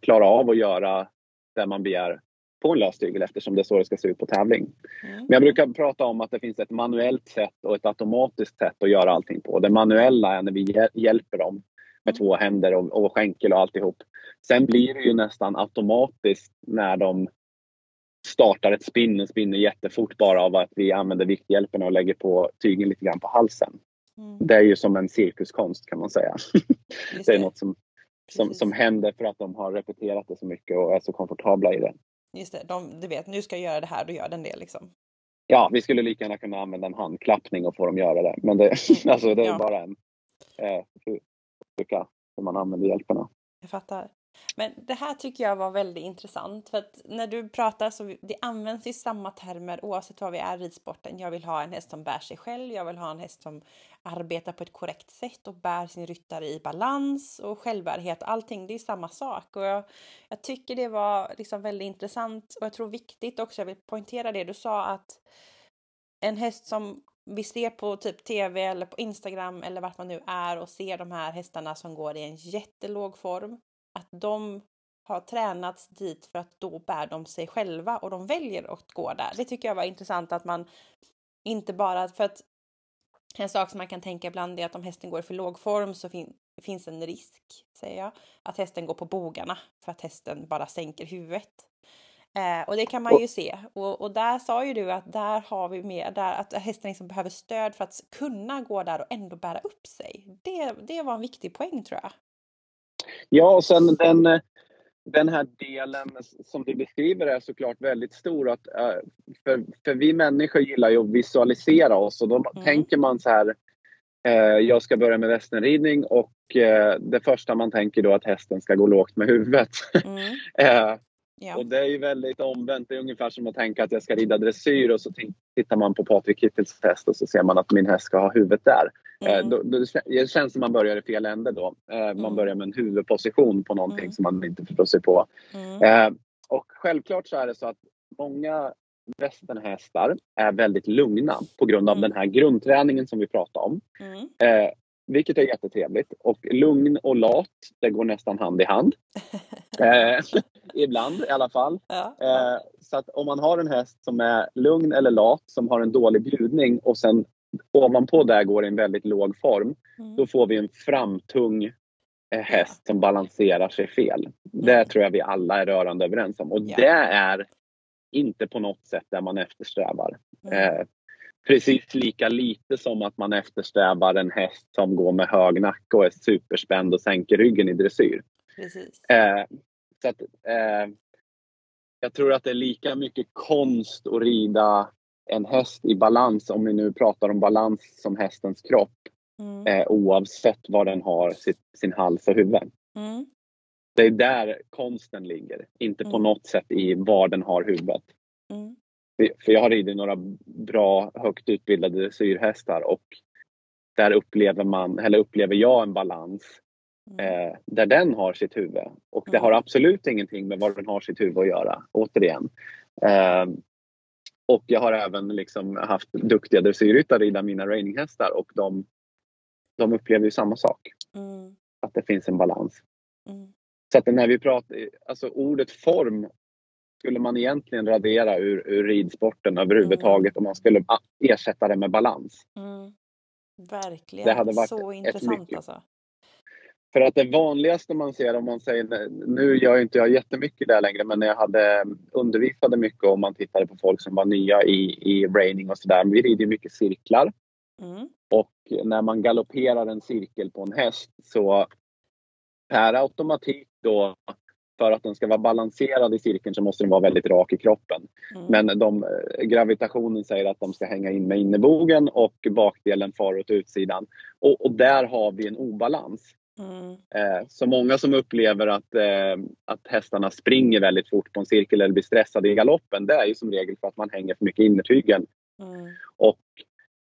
klara av att göra det man begär på en löstygel eftersom det är så det ska se ut på tävling. Mm. Men jag brukar prata om att det finns ett manuellt sätt och ett automatiskt sätt att göra allting på. Det manuella är när vi hjälper dem med två händer och, och skänkel och alltihop. Sen blir det ju nästan automatiskt när de startar ett spinn, och spinner jättefort bara av att vi använder vikthjälpen och lägger på tygen lite grann på halsen. Mm. Det är ju som en cirkuskonst kan man säga. det. det är något som, som, som händer för att de har repeterat det så mycket och är så komfortabla i det. Just det, de, du vet nu ska jag göra det här, då gör den det liksom. Ja, vi skulle lika gärna kunna använda en handklappning och få dem göra det. Men det, mm. alltså, det är ja. bara en eh, hur man använder hjälperna. Jag fattar. Men det här tycker jag var väldigt intressant för att när du pratar så det används i samma termer oavsett vad vi är i ridsporten. Jag vill ha en häst som bär sig själv. Jag vill ha en häst som arbetar på ett korrekt sätt och bär sin ryttare i balans och självbärighet. Allting, det är samma sak och jag, jag tycker det var liksom väldigt intressant och jag tror viktigt också. Jag vill poängtera det du sa att en häst som vi ser på typ tv eller på Instagram eller vart man nu är och ser de här hästarna som går i en jättelåg form att de har tränats dit för att då bär de sig själva och de väljer att gå där. Det tycker jag var intressant att man inte bara för att en sak som man kan tänka ibland är att om hästen går i för låg form så fin finns en risk, säger jag, att hästen går på bogarna för att hästen bara sänker huvudet. Eh, och det kan man ju se. Och, och, där sa ju du att där har vi mer, där att hästen liksom behöver stöd för att kunna gå där och ändå bära upp sig. Det, det var en viktig poäng tror jag. Ja, och sen den, den här delen som du beskriver är såklart väldigt stor. Att, eh, för, för vi människor gillar ju att visualisera oss och då mm. tänker man så här eh, jag ska börja med västernridning och eh, det första man tänker då att hästen ska gå lågt med huvudet. Mm. Ja. Och det är ju väldigt omvänt. Det är ungefär som att tänka att jag ska rida dressyr och så tittar man på Patrik Kittels häst och så ser man att min häst ska ha huvudet där. Eh, mm. då, då, det känns som man börjar i fel ände då. Eh, man mm. börjar med en huvudposition på någonting mm. som man inte förstår sig på. Mm. Eh, och självklart så är det så att många västernhästar är väldigt lugna på grund av mm. den här grundträningen som vi pratade om. Mm. Eh, vilket är jättetrevligt. Och lugn och lat, det går nästan hand i hand. eh, ibland i alla fall. Ja. Eh, så att om man har en häst som är lugn eller lat, som har en dålig bjudning och sen ovanpå där går i en väldigt låg form, mm. då får vi en framtung eh, häst som balanserar sig fel. Mm. Det tror jag vi alla är rörande överens om. Och ja. det är inte på något sätt det man eftersträvar. Mm. Eh, precis lika lite som att man eftersträvar en häst som går med hög nacke och är superspänd och sänker ryggen i dressyr. Eh, så att, eh, jag tror att det är lika mycket konst att rida en häst i balans, om vi nu pratar om balans som hästens kropp, mm. eh, oavsett var den har sitt, sin hals och huvud. Mm. Det är där konsten ligger, inte mm. på något sätt i var den har huvudet. Mm. För jag har ridit några bra, högt utbildade dressyrhästar och där upplever, man, eller upplever jag en balans mm. eh, där den har sitt huvud. Och det mm. har absolut ingenting med var den har sitt huvud att göra, återigen. Eh, och jag har även liksom haft duktiga dressyrryttare rida mina reininghästar och de, de upplever ju samma sak. Mm. Att det finns en balans. Mm. Så att när vi pratar, alltså ordet form skulle man egentligen radera ur, ur ridsporten överhuvudtaget mm. om man skulle ersätta det med balans. Mm. Verkligen, det hade varit så intressant mycket. alltså. För att det vanligaste man ser om man säger, nu gör inte jag jättemycket där längre, men när jag hade undervisade mycket och man tittade på folk som var nya i, i raining och sådär. Vi rider mycket cirklar. Mm. Och när man galopperar en cirkel på en häst så per automatik då för att den ska vara balanserad i cirkeln så måste den vara väldigt rak i kroppen. Mm. Men de, eh, gravitationen säger att de ska hänga in med innebogen och bakdelen far åt utsidan. Och, och där har vi en obalans. Mm. Eh, så många som upplever att, eh, att hästarna springer väldigt fort på en cirkel eller blir stressade i galoppen, det är ju som regel för att man hänger för mycket innertygen. Mm. Och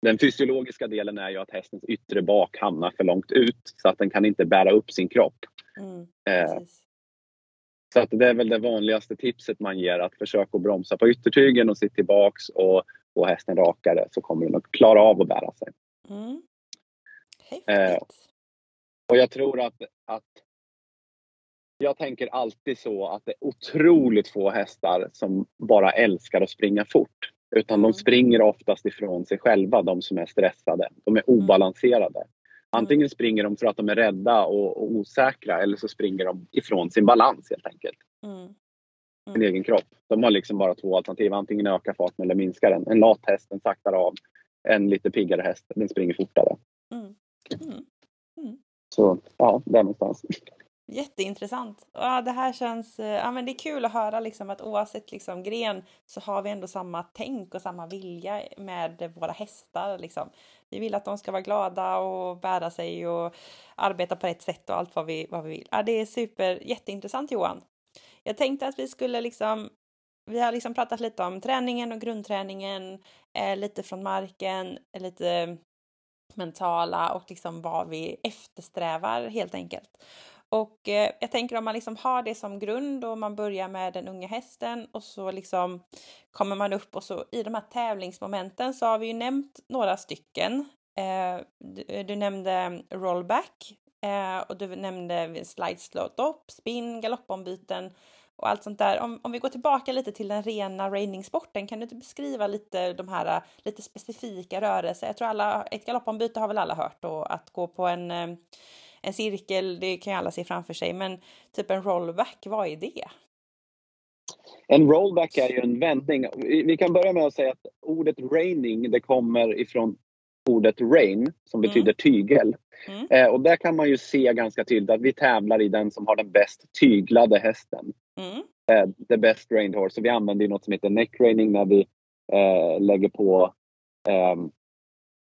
den fysiologiska delen är ju att hästens yttre bak hamnar för långt ut så att den kan inte bära upp sin kropp. Mm, eh, så att det är väl det vanligaste tipset man ger, att försöka bromsa på yttertygen och sitta tillbaks och få hästen rakare så kommer den att klara av att bära sig. Mm. Och jag tror att, att jag tänker alltid så att det är otroligt få hästar som bara älskar att springa fort. Utan mm. de springer oftast ifrån sig själva, de som är stressade. De är mm. obalanserade. Antingen springer de för att de är rädda och, och osäkra eller så springer de ifrån sin balans helt enkelt. Mm. Mm. Sin egen kropp. De har liksom bara två alternativ. Antingen öka farten eller minska den. En lat häst den saktar av. En lite piggare häst den springer fortare. Mm. Så ja, där någonstans. Jätteintressant. Ja, det här känns, eh, ja men det är kul att höra liksom att oavsett liksom gren så har vi ändå samma tänk och samma vilja med våra hästar liksom. Vi vill att de ska vara glada och bära sig och arbeta på rätt sätt och allt vad vi, vad vi vill. Ja, det är super jätteintressant Johan. Jag tänkte att vi skulle liksom, vi har liksom pratat lite om träningen och grundträningen, eh, lite från marken, lite mentala och liksom vad vi eftersträvar helt enkelt. Och eh, jag tänker om man liksom har det som grund och man börjar med den unga hästen och så liksom kommer man upp och så i de här tävlingsmomenten så har vi ju nämnt några stycken. Eh, du, eh, du, nämnde rollback Eh, och du nämnde slide spin, galoppombyten och allt sånt där. Om, om vi går tillbaka lite till den rena reiningssporten, kan du inte beskriva lite de här lite specifika rörelser? Jag tror alla, ett galoppombyte har väl alla hört och att gå på en, eh, en cirkel, det kan ju alla se framför sig, men typ en rollback, vad är det? En rollback är ju en vändning. Vi kan börja med att säga att ordet raining, det kommer ifrån ordet rain som mm. betyder tygel. Mm. Eh, och där kan man ju se ganska tydligt att vi tävlar i den som har den bäst tyglade hästen. Mm. Eh, the best rained horse. Så vi använder ju något som heter neck raining när vi eh, lägger på ehm,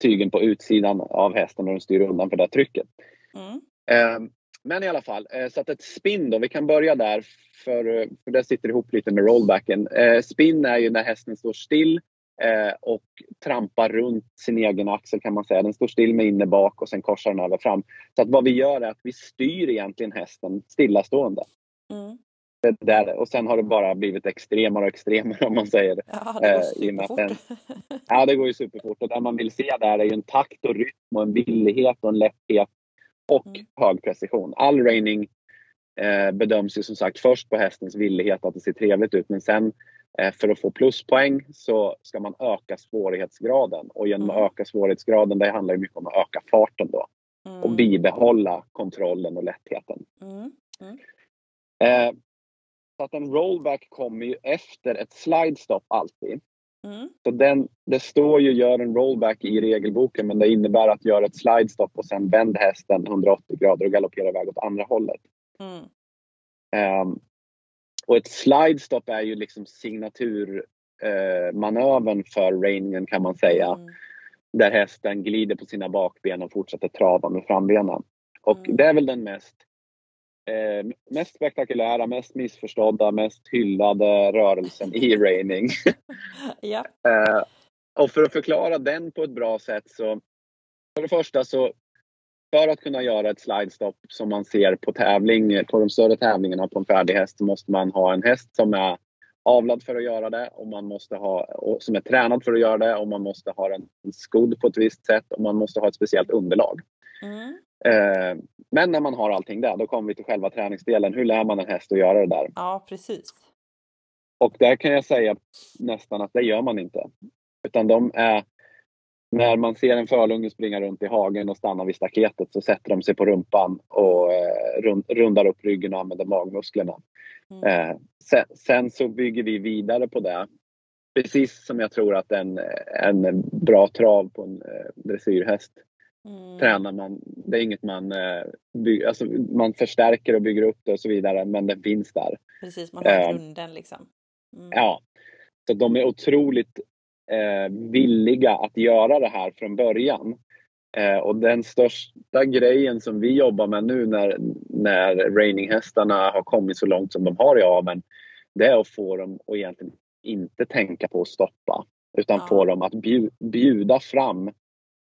tygen på utsidan av hästen och den styr undan för det trycket. Mm. Ehm, men i alla fall, eh, så att ett spin då, vi kan börja där för, för det sitter ihop lite med rollbacken. Eh, spin är ju när hästen står still eh, och trampar runt sin egen axel kan man säga. Den står still med inne bak och sen korsar den över fram. Så att vad vi gör är att vi styr egentligen hästen stillastående. Mm. Det där, och sen har det bara blivit extremare och extremare om man säger. Ja, det går superfort. Den, ja, det går ju superfort. Och det man vill se där är ju en takt och rytm och en villighet och en lätthet och mm. hög precision. All raining eh, bedöms ju som sagt först på hästens villighet att det ser trevligt ut men sen eh, för att få pluspoäng så ska man öka svårighetsgraden och genom mm. att öka svårighetsgraden det handlar ju mycket om att öka farten då mm. och bibehålla kontrollen och lättheten. Mm. mm. Eh, så att en rollback kommer ju efter ett slide stop alltid. Mm. Så den, det står ju gör en rollback i regelboken men det innebär att göra ett slidestop och sen vänd hästen 180 grader och galoppera iväg åt andra hållet. Mm. Um, och ett slidestop är ju liksom signaturmanövern uh, för reiningen kan man säga. Mm. Där hästen glider på sina bakben och fortsätter trava med frambenen. Och mm. det är väl den mest eh, mest spektakulära, mest missförstådda, mest hyllade rörelsen i raining. ja. eh, och för att förklara den på ett bra sätt så för det första så för att kunna göra ett slidestop som man ser på tävling, på de större tävlingarna på en färdig häst så måste man ha en häst som är avlad för att göra det och man måste ha, och som är tränad för att göra det och man måste ha en skodd på ett visst sätt och man måste ha ett speciellt underlag. Mm. Eh, men när man har allting där, då kommer vi till själva träningsdelen. Hur lär man en häst att göra det där? Ja, precis. Och där kan jag säga nästan att det gör man inte. Utan de är, när man ser en förlunge springa runt i hagen och stanna vid staketet så sätter de sig på rumpan och eh, rundar upp ryggen och använder magmusklerna. Mm. Eh, sen, så bygger vi vidare på det. Precis som jag tror att en, en bra trav på en dressyrhäst Mm. Tränar man, det är inget man, eh, by, alltså man förstärker och bygger upp det och så vidare men den finns där. Precis, man har eh, grunden liksom. Mm. Ja, så de är otroligt eh, villiga att göra det här från början. Eh, och den största grejen som vi jobbar med nu när, när raininghästarna har kommit så långt som de har i aveln, det är att få dem att egentligen inte tänka på att stoppa utan ja. få dem att bjuda fram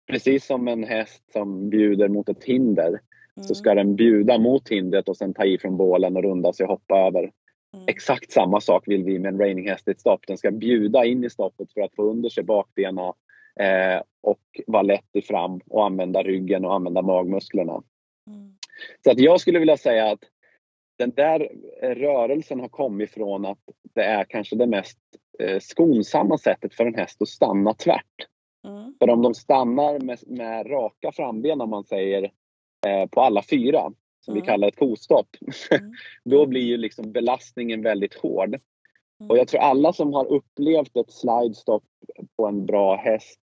precis som en häst som bjuder mot ett hinder mm. så ska den bjuda mot hindret och sen ta i från bålen och runda sig och hoppa över. Mm. Exakt samma sak vill vi med en raininghäst i ett stopp. Den ska bjuda in i stoppet för att få under sig bakbenen eh, och vara lätt i fram och använda ryggen och använda magmusklerna. Mm. Så att jag skulle vilja säga att den där rörelsen har kommit från att det är kanske det mest eh, skonsamma sättet för en häst att stanna tvärt. Mm. För om de stannar med, med raka framben om man säger eh, på alla fyra, som mm. vi kallar ett kostopp, mm. då blir ju liksom belastningen väldigt hård. Mm. Och jag tror alla som har upplevt ett slidestop på en bra häst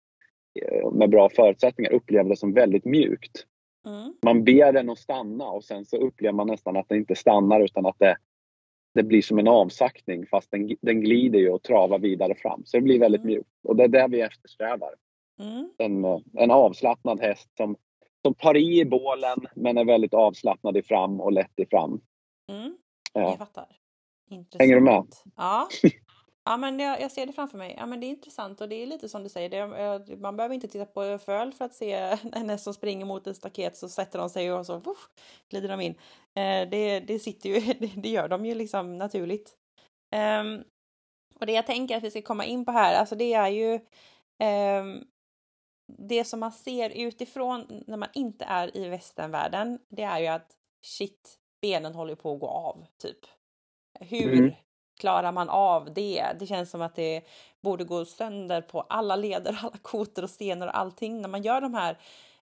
eh, med bra förutsättningar upplever det som väldigt mjukt. Mm. Man ber den att stanna och sen så upplever man nästan att den inte stannar utan att det, det blir som en avsaktning fast den, den glider ju och travar vidare fram. Så det blir väldigt mm. mjukt och det är det vi eftersträvar. Mm. En, en avslappnad häst som, som tar i i bålen men är väldigt avslappnad i fram och lätt i fram. Mm. Jag fattar. Intressant. Hänger du med? Ja. Ja, men jag, jag, ser det framför mig. Ja, men det är intressant och det är lite som du säger. Det, man behöver inte titta på föl för att se en häst som springer mot en staket så sätter de sig och så uff, glider de in. Eh, det, det sitter ju, det, det, gör de ju liksom naturligt. Um, och det jag tänker att vi ska komma in på här, alltså det är ju um, det som man ser utifrån när man inte är i västernvärlden, det är ju att shit, benen håller på att gå av, typ. Hur mm. klarar man av det? Det känns som att det borde gå sönder på alla leder, alla kotor och stenar och allting när man gör de här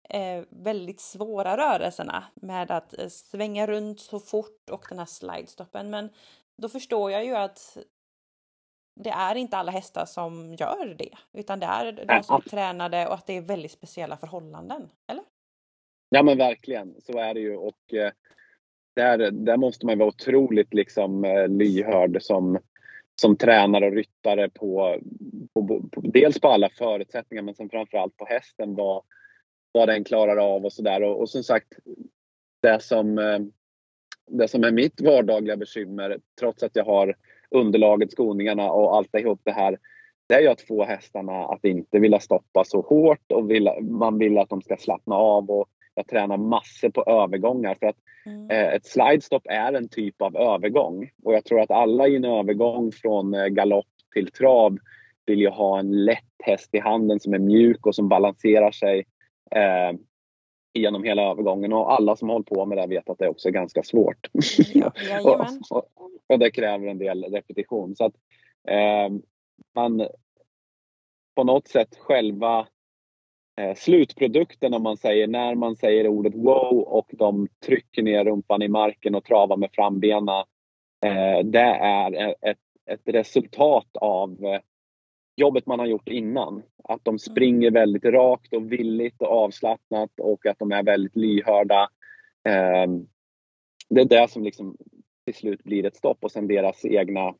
eh, väldigt svåra rörelserna med att eh, svänga runt så fort och den här slidestoppen. Men då förstår jag ju att det är inte alla hästar som gör det, utan det är de som är tränade och att det är väldigt speciella förhållanden, eller? Ja men verkligen, så är det ju och eh, där, där måste man vara otroligt liksom eh, lyhörd som, som tränare och ryttare på, på, på, dels på alla förutsättningar men sen framförallt på hästen vad, vad den klarar av och sådär. Och, och som sagt, det som, eh, det som är mitt vardagliga bekymmer, trots att jag har underlaget, skoningarna och allt ihop det här, det är ju att få hästarna att inte vilja stoppa så hårt och vill, man vill att de ska slappna av. Och jag tränar massor på övergångar för att mm. eh, ett slidestop är en typ av övergång. Och jag tror att alla i en övergång från eh, galopp till trav vill ju ha en lätt häst i handen som är mjuk och som balanserar sig eh, genom hela övergången. Och alla som håller på med det vet att det också är ganska svårt. Ja, och, och, och, det kräver en del repetition. Så att eh, man på något sätt själva eh, slutprodukten om man säger, när man säger ordet wow och de trycker ner rumpan i marken och travar med frambena. Eh, det är ett, ett resultat av eh, jobbet man har gjort innan. Att de springer väldigt rakt och villigt och avslappnat och att de är väldigt lyhörda. Ehm, det är det som liksom till slut blir ett stopp och sen deras egna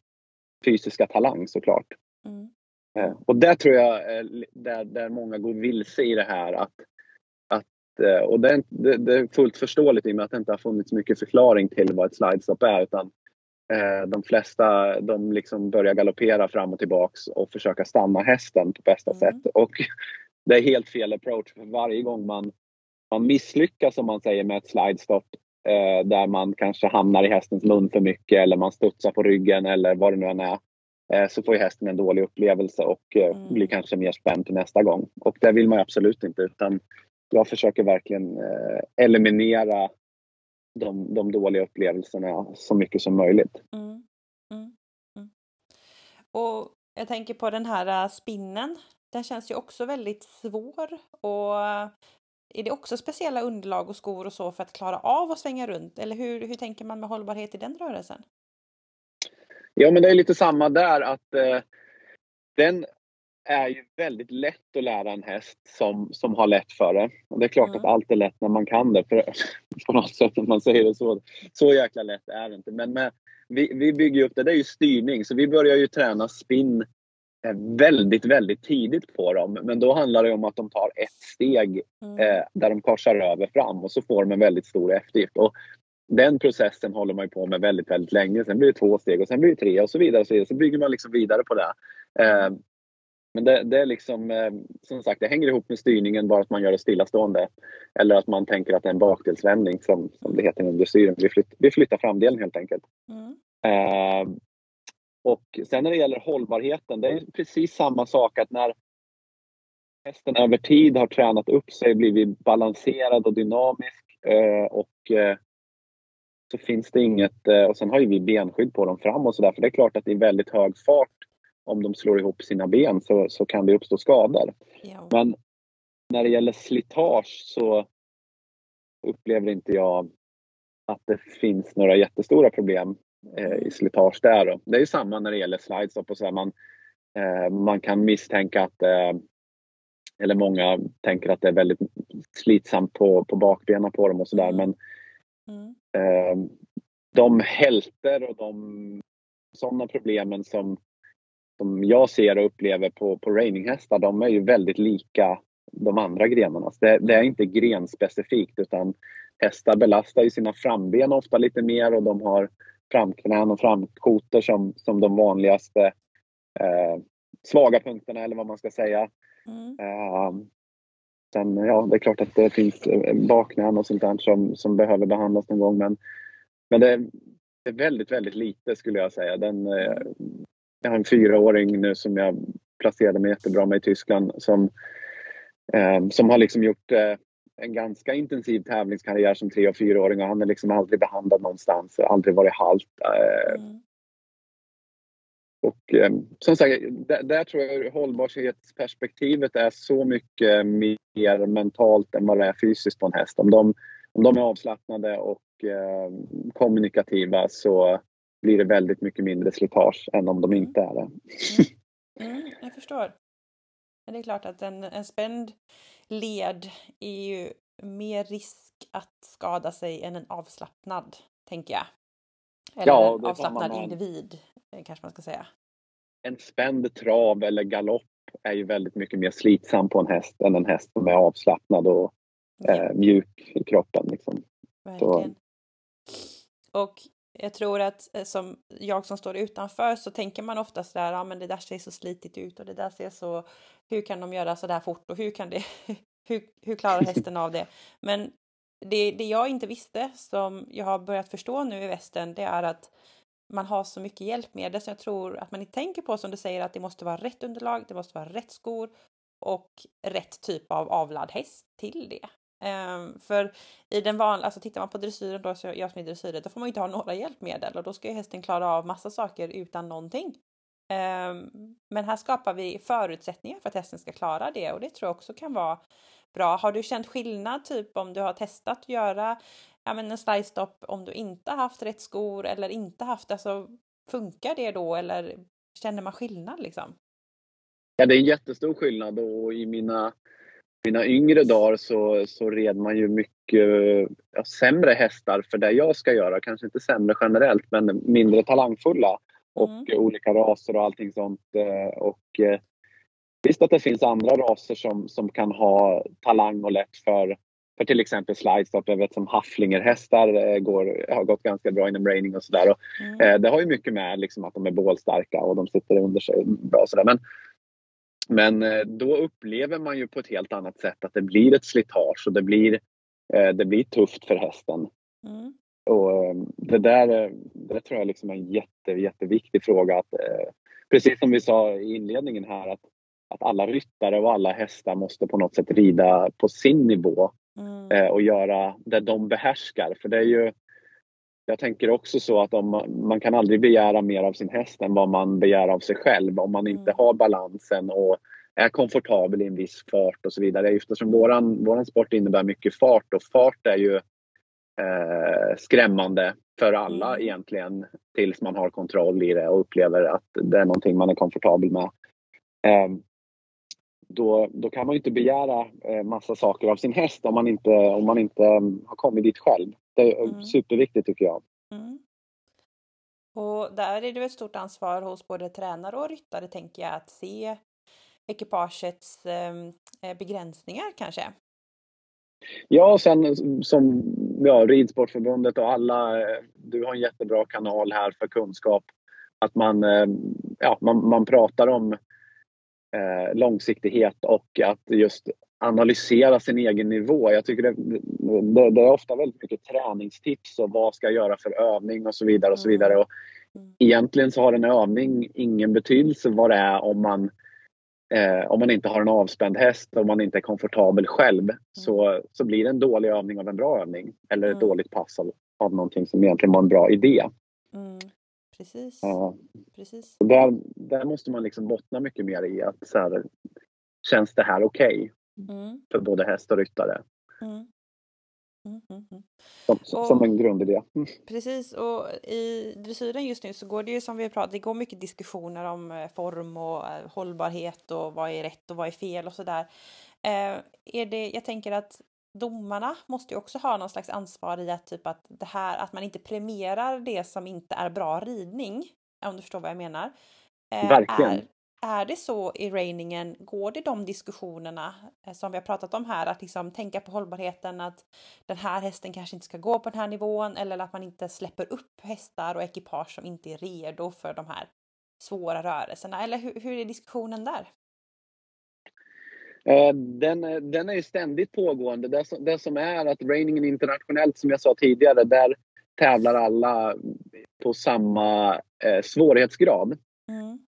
fysiska talang såklart. Mm. Eh, och där tror jag där, där många går vilse i det här att, att eh, och det, det, det är fullt förståeligt i och med att det inte har funnits mycket förklaring till vad ett slidestop är utan Eh, de flesta de liksom börjar galoppera fram och tillbaks och försöka stanna hästen på bästa mm. sätt. Och det är helt fel approach. För varje gång man, man misslyckas som man säger med ett slidestop eh, där man kanske hamnar i hästens mun för mycket eller man studsar på ryggen eller vad det nu än är. Eh, så får hästen en dålig upplevelse och eh, mm. blir kanske mer spänd till nästa gång. Och det vill man absolut inte utan jag försöker verkligen eh, eliminera de, de dåliga upplevelserna så mycket som möjligt. Mm. Mm. Mm. Och jag tänker på den här äh, spinnen. Den känns ju också väldigt svår och äh, är det också speciella underlag och skor och så för att klara av att svänga runt? Eller hur, hur tänker man med hållbarhet i den rörelsen? Ja, men det är lite samma där att eh, den är ju väldigt lätt att lära en häst som, som har lätt för det. Och det är klart mm. att allt är lätt när man kan det. För, på något sätt om man säger det så. Så jäkla lätt är det inte. Men med, vi, vi bygger upp det, det är ju styrning. Så vi börjar ju träna spinn eh, väldigt, väldigt tidigt på dem. Men då handlar det om att de tar ett steg mm. eh, där de korsar över fram och så får de en väldigt stor eftergift. Och den processen håller man på med väldigt, väldigt länge. Sen blir det två steg och sen blir det tre och så vidare. Och så, vidare. så bygger man liksom vidare på det. Eh, men det, det, är liksom, eh, som sagt, det hänger ihop med styrningen, bara att man gör det stillastående. Eller att man tänker att det är en bakdelsvändning som, som det heter inom dressyren. Vi, flytt, vi flyttar framdelen helt enkelt. Mm. Eh, och sen när det gäller hållbarheten, det är precis samma sak att när hästen över tid har tränat upp sig, blivit balanserad och dynamisk eh, och eh, så finns det inget, eh, och sen har ju vi benskydd på dem fram och sådär, för det är klart att det är väldigt hög fart om de slår ihop sina ben så, så kan det uppstå skador. Ja. Men när det gäller slitage så upplever inte jag att det finns några jättestora problem eh, i slitage där. Då. Det är samma när det gäller slides. Och så här, man, eh, man kan misstänka att eh, eller många tänker att det är väldigt slitsamt på, på bakbenen på dem och sådär. Mm. Men mm. Eh, de hälter och de sådana problemen som som jag ser och upplever på, på raininghästar, de är ju väldigt lika de andra grenarna. Det, det, är inte grenspecifikt utan hästar belastar ju sina framben ofta lite mer och de har framknän och framkotor som, som de vanligaste eh, svaga punkterna eller vad man ska säga. Mm. Eh, sen, ja, det är klart att det finns eh, baknän och sånt där som, som behöver behandlas någon gång men, men det, det är väldigt, väldigt lite skulle jag säga. Den, eh, jag har en fyraåring nu som jag placerade mig jättebra med i Tyskland som eh, som har liksom gjort eh, en ganska intensiv tävlingskarriär som tre och fyraåring och han är liksom aldrig behandlad någonstans, aldrig varit halt. Eh, mm. Och eh, som sagt, där, där, tror jag hållbarhetsperspektivet är så mycket mer mentalt än vad det är fysiskt på en häst. Om de, om de är avslappnade och eh, kommunikativa så blir det väldigt mycket mindre slitage än om de mm. inte är det. Mm. Mm, jag förstår. Men det är klart att en, en spänd led är ju mer risk att skada sig än en avslappnad, tänker jag. Eller ja, en avslappnad individ, eh, kanske man ska säga. En spänd trav eller galopp är ju väldigt mycket mer slitsam på en häst än en häst som är avslappnad och eh, mjuk i kroppen. Liksom. Verkligen. Så. Och jag tror att eh, som jag som står utanför så tänker man ofta så där, ja men det där ser så slitigt ut och det där ser så, hur kan de göra så där fort och hur kan det, hur, hur klarar hästen av det? Men det, det jag inte visste som jag har börjat förstå nu i västern, det är att man har så mycket hjälpmedel så jag tror att man inte tänker på som du säger att det måste vara rätt underlag, det måste vara rätt skor och rätt typ av avlad häst till det. Um, för i den vanliga, alltså tittar man på dressyren då, så jag som är dressyrer, då får man ju inte ha några hjälpmedel och då ska ju hästen klara av massa saker utan någonting. Um, men här skapar vi förutsättningar för att hästen ska klara det och det tror jag också kan vara bra. Har du känt skillnad typ om du har testat att göra ja, men en slide stop om du inte haft rätt skor eller inte haft, alltså funkar det då eller känner man skillnad liksom? Ja, det är en jättestor skillnad och i mina mina yngre dagar så, så red man ju mycket ja, sämre hästar för det jag ska göra. Kanske inte sämre generellt men mindre talangfulla. Och mm. olika raser och allting sånt. Eh, och eh, visst att det finns andra raser som, som kan ha talang och lätt för, för till exempel slidestop. Jag vet som hafflingerhästar eh, går, har gått ganska bra inom raining och sådär. Mm. Det har ju mycket med liksom, att de är bålstarka och de sitter under sig bra. Och sådär. Men men eh, då upplever man ju på ett helt annat sätt att det blir ett slitage och det blir, eh, det blir tufft för hästen. Mm. Och eh, det där det tror jag liksom är en jätte, jätteviktig fråga. Att, precis som vi sa i inledningen här att, att alla ryttare och alla hästar måste på något sätt rida på sin nivå mm. och göra det de behärskar. För det är ju jag tänker också så att om man, man, kan aldrig begära mer av sin häst än vad man begär av sig själv om man inte mm. har balansen och är komfortabel i en viss fart och så vidare. Eftersom våran, våran sport innebär mycket fart och fart är ju eh, skrämmande för alla mm. egentligen tills man har kontroll i det och upplever att det är någonting man är komfortabel med. Eh, då, då kan man inte begära eh, massa saker av sin häst om man inte, om man inte har kommit dit själv. Det är mm. superviktigt tycker jag. Mm. Och där är det ett stort ansvar hos både tränare och ryttare tänker jag att se ekipagets ehm, eh, begränsningar kanske. Ja, och sen som ja, Ridsportförbundet och alla, eh, du har en jättebra kanal här för kunskap. Att man, eh, ja, man, man pratar om eh, långsiktighet och att just analysera sin egen nivå. Jag tycker det, det, det, är ofta väldigt mycket träningstips och vad ska jag göra för övning och så vidare. och så vidare. Och mm. egentligen så har en övning ingen betydelse vad det är om man, eh, om man inte har en avspänd häst och man inte är komfortabel själv. Mm. Så, så blir det en dålig övning av en bra övning eller ett mm. dåligt pass av, av någonting som egentligen var en bra idé. Mm. Precis. Ja. Precis. Där, där måste man liksom bottna mycket mer i att så här, känns det här okej? Okay? Mm. för både häst och ryttare. Mm. Mm, mm, mm. som, och, som, en grundidé. Mm. Precis, och i dressyren just nu så går det ju som vi har pratat, det går mycket diskussioner om eh, form och eh, hållbarhet och vad är rätt och vad är fel och sådär. Eh, är det, jag tänker att domarna måste ju också ha någon slags ansvar i att typ att det här att man inte premierar det som inte är bra ridning, om du förstår vad jag menar. Eh, Verkligen. Är, är det så i rainingen, går det de diskussionerna eh, som vi har pratat om här, att liksom tänka på hållbarheten, att den här hästen kanske inte ska gå på den här nivån eller att man inte släpper upp hästar och ekipage som inte är redo för de här svåra rörelserna, eller hur, hur är diskussionen där? Eh, den, den är ju ständigt pågående. Det som, det som är att rainingen internationellt, som jag sa tidigare, där tävlar alla på samma eh, svårighetsgrad. Mm.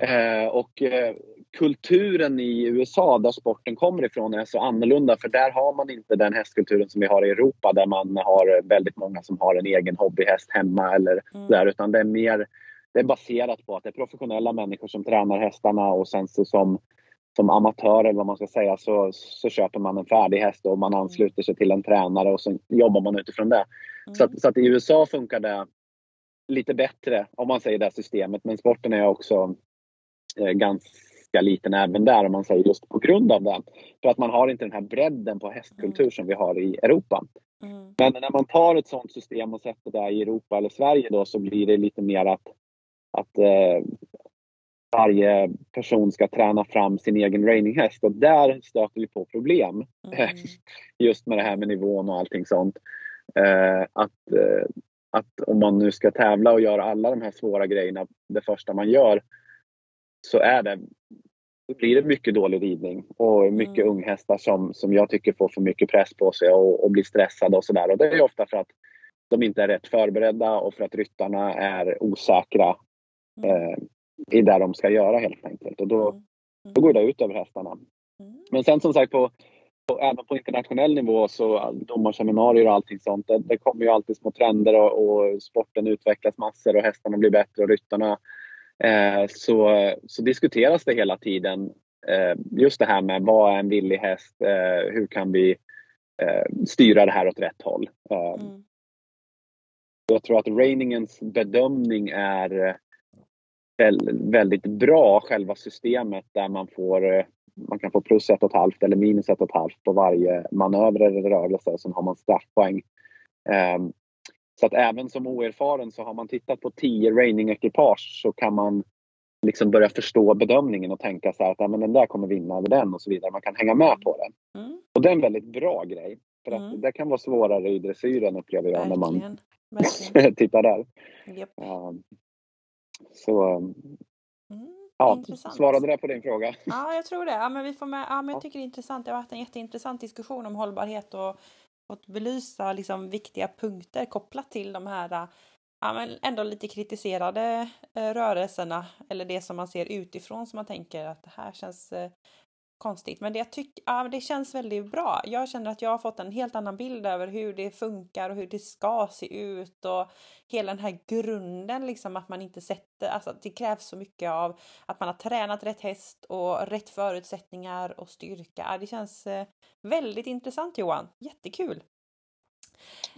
Eh, och eh, kulturen i USA, där sporten kommer ifrån, är så annorlunda. För där har man inte den hästkulturen som vi har i Europa, där man har väldigt många som har en egen hobbyhäst hemma eller mm. där. Utan det är mer det är baserat på att det är professionella människor som tränar hästarna och sen så som, som amatör eller vad man ska säga så, så köper man en färdig häst och man mm. ansluter sig till en tränare och så jobbar man utifrån det. Mm. Så, att, så att i USA funkar det lite bättre om man säger det systemet men sporten är också eh, ganska liten även där om man säger just på grund av det. För att man har inte den här bredden på hästkultur som vi har i Europa. Mm. Men när man tar ett sådant system och sätter det i Europa eller Sverige då så blir det lite mer att att eh, varje person ska träna fram sin egen reininghäst och där stöter vi på problem. Mm. Just med det här med nivån och allting sånt. Eh, att, eh, att om man nu ska tävla och göra alla de här svåra grejerna det första man gör så är det blir det mycket dålig ridning och mycket mm. unghästar som, som jag tycker får för mycket press på sig och, och blir stressade och sådär. Och det är ofta för att de inte är rätt förberedda och för att ryttarna är osäkra Mm. eh, i det de ska göra helt enkelt. Och då, mm. då går det ut över hästarna. Mm. Men sen som sagt på, på, även på internationell nivå så domarseminarier och allting sånt. Det, det kommer ju alltid små trender och, och, sporten utvecklas massor och hästarna blir bättre och ryttarna. Eh, så, så diskuteras det hela tiden. Eh, just det här med vad är en villig häst? Eh, hur kan vi styra det här åt rätt håll? Mm. Jag tror att Reiningens bedömning är väldigt bra, själva systemet där man får man kan få plus ett och ett halvt eller minus ett och ett halvt på varje manöver eller rörelse och sen har man straffpoäng. Så att även som oerfaren så har man tittat på 10 raining-ekipage så kan man liksom börja förstå bedömningen och tänka så här att ja, men den där kommer vinna över den och så vidare. Man kan hänga med på den. Mm. Och det är en väldigt bra grej. För att mm. det kan vara svårare i dressyren upplever jag Verkligen. när man Verkligen. tittar där. Yep. Um, så mm, ja, svarade det på din fråga? Ja, jag tror det. Ja, men vi får med, ja, men jag tycker det är intressant. Det har varit en jätteintressant diskussion om hållbarhet och fått belysa liksom viktiga punkter kopplat till de här äh, ja, men ändå lite kritiserade äh, rörelserna eller det som man ser utifrån som man tänker att det här känns äh, konstigt. Men det, jag tyck, ja, det känns väldigt bra. Jag känner att jag har fått en helt annan bild över hur det funkar och hur det ska se ut och hela den här grunden liksom att man inte sätter, alltså det krävs så mycket av att man har tränat rätt häst och rätt förutsättningar och styrka. Det känns eh, väldigt intressant Johan. Jättekul!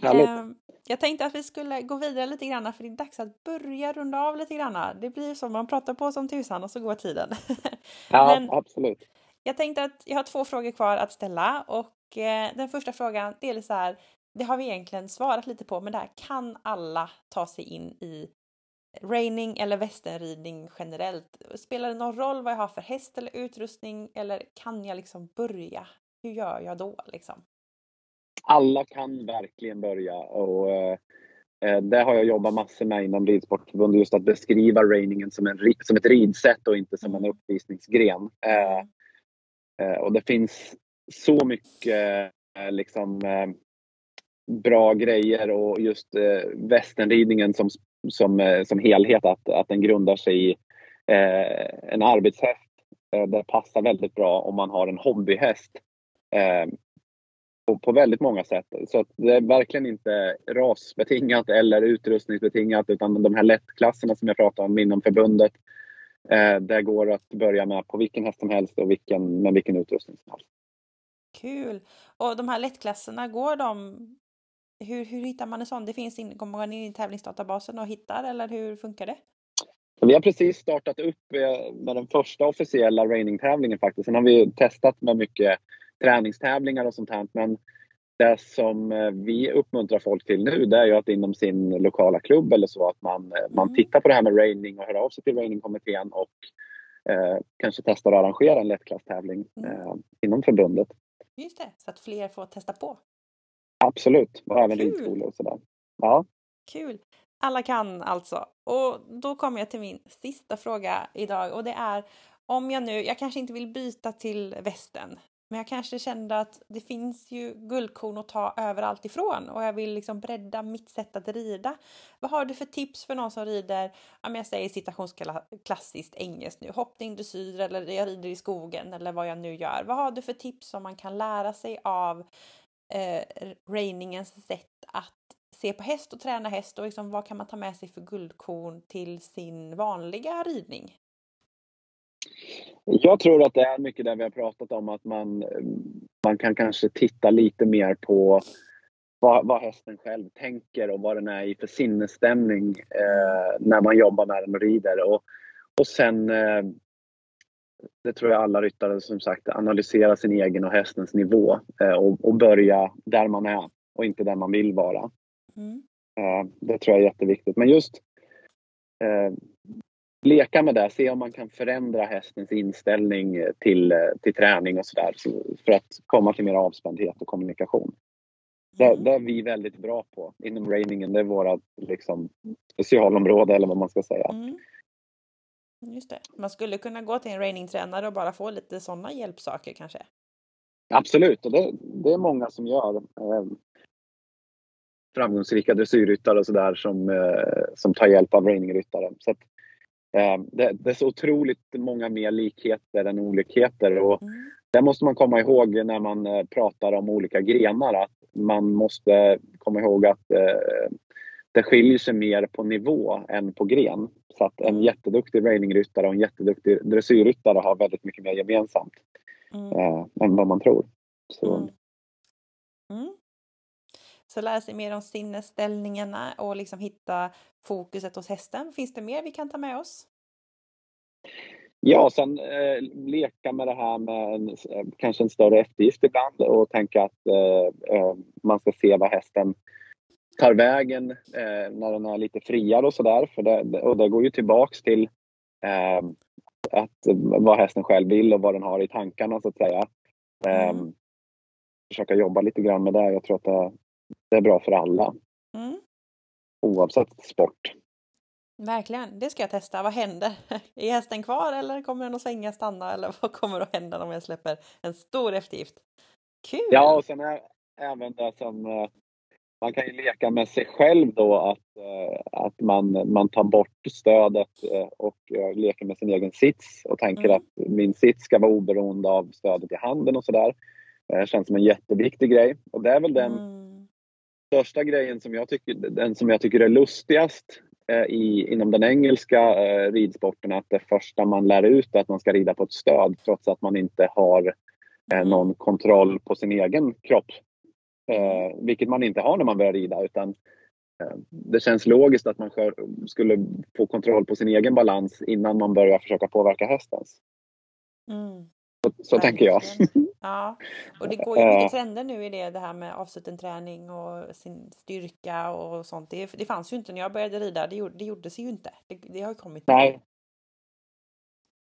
Eh, jag tänkte att vi skulle gå vidare lite grann för det är dags att börja runda av lite grann. Det blir som man pratar på som tusan och så går tiden. Ja, Men, absolut. Jag tänkte att jag har två frågor kvar att ställa och eh, den första frågan det är så här. Det har vi egentligen svarat lite på, men det här kan alla ta sig in i raining eller västernridning generellt? Spelar det någon roll vad jag har för häst eller utrustning eller kan jag liksom börja? Hur gör jag då liksom? Alla kan verkligen börja och eh, eh det har jag jobbat massor med inom Ridsportförbundet, just att beskriva rainingen som, en, som ett ridsätt och inte som en mm. uppvisningsgren. Eh, Eh, och det finns så mycket eh, liksom, eh, bra grejer och just eh, västernridningen som, som, eh, som helhet, att, att den grundar sig i en arbetshäst. Det passar väldigt bra om man har en hobbyhäst på, på väldigt många sätt. Så att det är verkligen inte rasbetingat eller utrustningsbetingat utan de här lättklasserna som jag pratade om inom förbundet Eh, det går att börja med på vilken häst som helst och vilken, med vilken utrustning som helst. Kul! Och de här lättklasserna, går de... Hur, hur hittar man en sån? Det finns in, kommer man in i tävlingsdatabasen och hittar eller hur funkar det? Vi har precis startat upp eh, med den första officiella raining-tävlingen faktiskt. Sen har vi testat med mycket träningstävlingar och sånt här. Men det som eh, vi uppmuntrar folk till nu det är ju att inom sin lokala klubb eller så att man, eh, man mm. tittar på det här med raining och hör av sig till rainingkommittén och eh, kanske testar att arrangera en lättklasstävling mm. eh, inom förbundet. Just det, så att fler får testa på. Absolut, och även ridskolor och sådär. Ja. Kul! Alla kan alltså. Och då kommer jag till min sista fråga idag och det är om jag nu, jag kanske inte vill byta till västen men jag kanske kände att det finns ju guldkorn att ta överallt ifrån och jag vill liksom bredda mitt sätt att rida. Vad har du för tips för någon som rider, om jag säger citationsklassiskt engelskt nu, hoppning, dressyr eller jag rider i skogen eller vad jag nu gör. Vad har du för tips som man kan lära sig av eh, reiningens sätt att se på häst och träna häst och liksom, vad kan man ta med sig för guldkorn till sin vanliga ridning? Jag tror att det är mycket det vi har pratat om att man, man kan kanske titta lite mer på vad, vad hästen själv tänker och vad den är i för sinnesstämning eh, när man jobbar med den och rider. Och, och sen, eh, det tror jag alla ryttare som sagt, analysera sin egen och hästens nivå eh, och, och, börja där man är och inte där man vill vara. Mm. Eh, det tror jag är jätteviktigt. Men just eh, leka med det, se om man kan förändra hästens inställning till, till träning och sådär för att komma till mer avspändhet och kommunikation. Det, mm. det, är vi väldigt bra på inom reiningen. Det är vårt liksom, specialområde eller vad man ska säga. Mm. Just det. Man skulle kunna gå till en rainingtränare och bara få lite sådana hjälpsaker kanske? Absolut, och det, det är många som gör. Eh, framgångsrika dressyrryttare och sådär som, eh, som tar hjälp av rainingryttare. Så att, det, det, är så otroligt många mer likheter än olikheter och mm. det måste man komma ihåg när man eh, pratar om olika grenar att man måste komma ihåg att eh, det skiljer sig mer på nivå än på gren. Så att en mm. jätteduktig rainingryttare och en jätteduktig dressyrryttare har väldigt mycket mer gemensamt mm. eh, än vad man tror. Mm. mm. Så lära sig mer om sinnesställningarna och liksom hitta fokuset hos hästen. Finns det mer vi kan ta med oss? Ja, sen eh, leka med det här med en, eh, kanske en större eftergift ibland och tänka att eh, eh, man ska se vad hästen tar vägen eh, när den är lite friare och sådär. Det, och det går ju tillbaks till eh, att, vad hästen själv vill och vad den har i tankarna så att säga. Mm. Försöka jobba lite grann med det. Jag tror att det, det är bra för alla. Mm. Oavsett sport. Verkligen, det ska jag testa. Vad händer? Är hästen kvar eller kommer den att svänga, stanna eller vad kommer att hända om jag släpper en stor eftergift? Kul! Ja, och sen är även det som eh, man kan ju leka med sig själv då att, eh, att man, man tar bort stödet eh, och leker med sin egen sits och tänker mm. att min sits ska vara oberoende av stödet i handen och sådär. Det känns som en jätteviktig grej och det är väl den mm största grejen som jag tycker, den som jag tycker är lustigast eh, i, inom den engelska eh, ridsporten att det första man lär ut är att man ska rida på ett stöd trots att man inte har eh, någon kontroll på sin egen kropp. Eh, vilket man inte har när man börjar rida utan eh, det känns logiskt att man skulle få kontroll på sin egen balans innan man börjar försöka påverka hästens. Mm. Så, så tänker jag. Ja, och det går ju mycket eh. trender nu i det, det här med avsluten träning och sin styrka och sånt. Det, det fanns ju inte när jag började rida, det, gjorde, det gjordes ju inte. Det, det har ju kommit. Nej.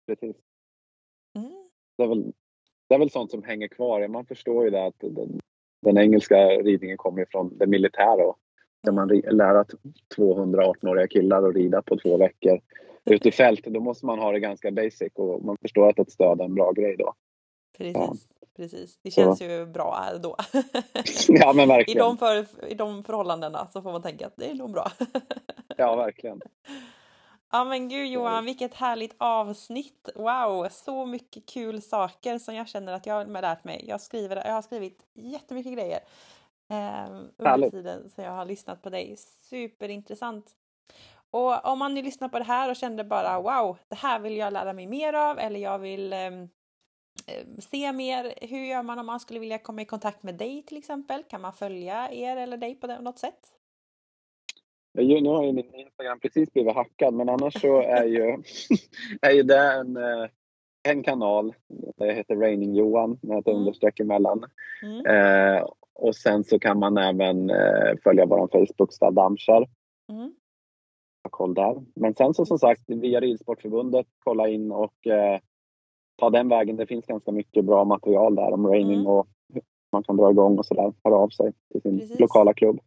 Precis. Mm. Det, är väl, det är väl sånt som hänger kvar. Man förstår ju det att den, den engelska ridningen kommer från det militära. Där man lär att 218-åriga killar att rida på två veckor ute i fält. Då måste man ha det ganska basic och man förstår att ett stöd är en bra grej då. Precis. Ja. Precis, det känns så. ju bra då. ja men verkligen. I de, för, I de förhållandena så får man tänka att det är nog bra. ja verkligen. Ja men gud Johan, vilket härligt avsnitt! Wow, så mycket kul saker som jag känner att jag har lärt mig. Jag, skriver, jag har skrivit jättemycket grejer eh, under tiden som jag har lyssnat på dig. Superintressant! Och om man nu lyssnar på det här och kände bara wow, det här vill jag lära mig mer av eller jag vill eh, se mer. Hur gör man om man skulle vilja komma i kontakt med dig till exempel? Kan man följa er eller dig på något sätt? nu har ju min Instagram precis blivit hackad men annars så är ju, är ju det en, eh, en kanal. Det heter Raining Johan med ett mm. understreck emellan. Mm. Eh, och sen så kan man även eh, följa vår Facebook Stad Damskär. Mm. Koll där. Men sen så som sagt via Ridsportförbundet kolla in och eh, ta den vägen. Det finns ganska mycket bra material där om raining mm. och hur man kan dra igång och sådär. Höra av sig till sin Precis. lokala klubb.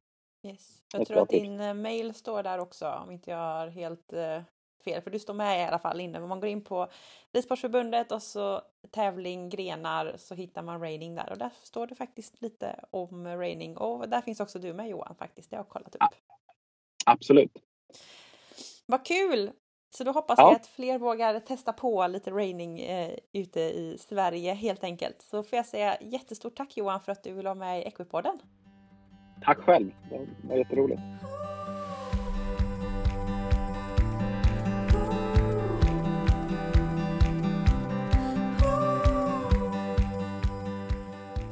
Yes. Jag tror att din tips. Eh, mail står där också om inte jag har helt uh, fel för du står med i alla fall inne. Men man går in på Ridsportförbundet och så tävling, grenar så hittar man raining där och där står det faktiskt lite om raining och där finns också du med Johan faktiskt. Det har jag kollat upp. Absolut. Vad kul! Så då hoppas ja. vi att fler vågar testa på lite raining eh, ute i Sverige helt enkelt. Så får jag säga jättestort tack Johan för att du vill vara med i Equipodden. Tack själv, det var jätteroligt.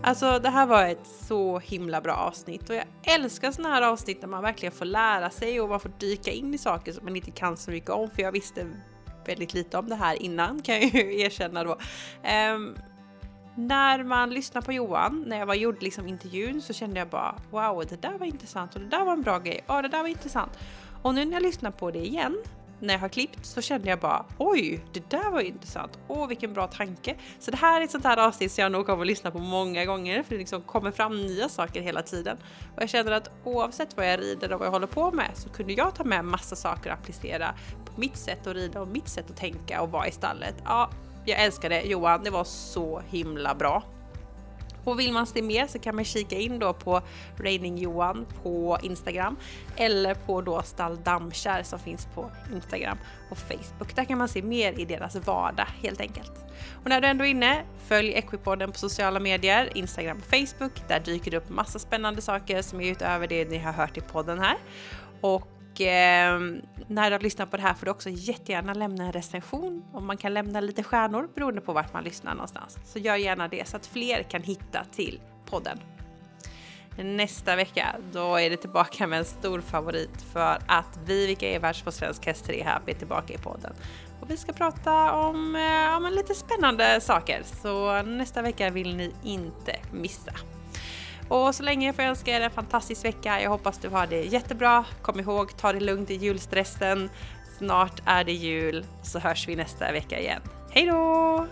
Alltså det här var ett så himla bra avsnitt och jag älskar sådana här avsnitt där man verkligen får lära sig och man får dyka in i saker som man inte kan så mycket om för jag visste väldigt lite om det här innan kan jag ju erkänna då. Um, när man lyssnar på Johan, när jag var gjorde liksom intervjun så kände jag bara wow, det där var intressant och det där var en bra grej. Ja, det där var intressant. Och nu när jag lyssnar på det igen när jag har klippt så kände jag bara oj, det där var intressant. Åh, vilken bra tanke. Så det här är ett sånt här avsnitt som jag nog kommer att lyssna på många gånger för det liksom kommer fram nya saker hela tiden. Och jag känner att oavsett vad jag rider och vad jag håller på med så kunde jag ta med massa saker att applicera på mitt sätt att rida och mitt sätt att tänka och vara i stallet. Ja, jag älskar det Johan. Det var så himla bra. Och vill man se mer så kan man kika in då på Raining Johan på Instagram eller på då Stall Dammkär som finns på Instagram och Facebook. Där kan man se mer i deras vardag helt enkelt. Och när du ändå är inne, följ Equipodden på sociala medier, Instagram och Facebook. Där dyker det upp massa spännande saker som är utöver det ni har hört i podden här. Och eh, när du har lyssnat på det här får du också jättegärna lämna en recension och man kan lämna lite stjärnor beroende på vart man lyssnar någonstans. Så gör gärna det så att fler kan hitta till podden. Nästa vecka, då är det tillbaka med en stor favorit för att Vivica Everts på Svensk Hästrehab är tillbaka i podden. Och vi ska prata om eh, ja, lite spännande saker, så nästa vecka vill ni inte missa. Och så länge får jag önska er en fantastisk vecka. Jag hoppas du har det jättebra. Kom ihåg, ta det lugnt i julstressen. Snart är det jul, så hörs vi nästa vecka igen. Hej då!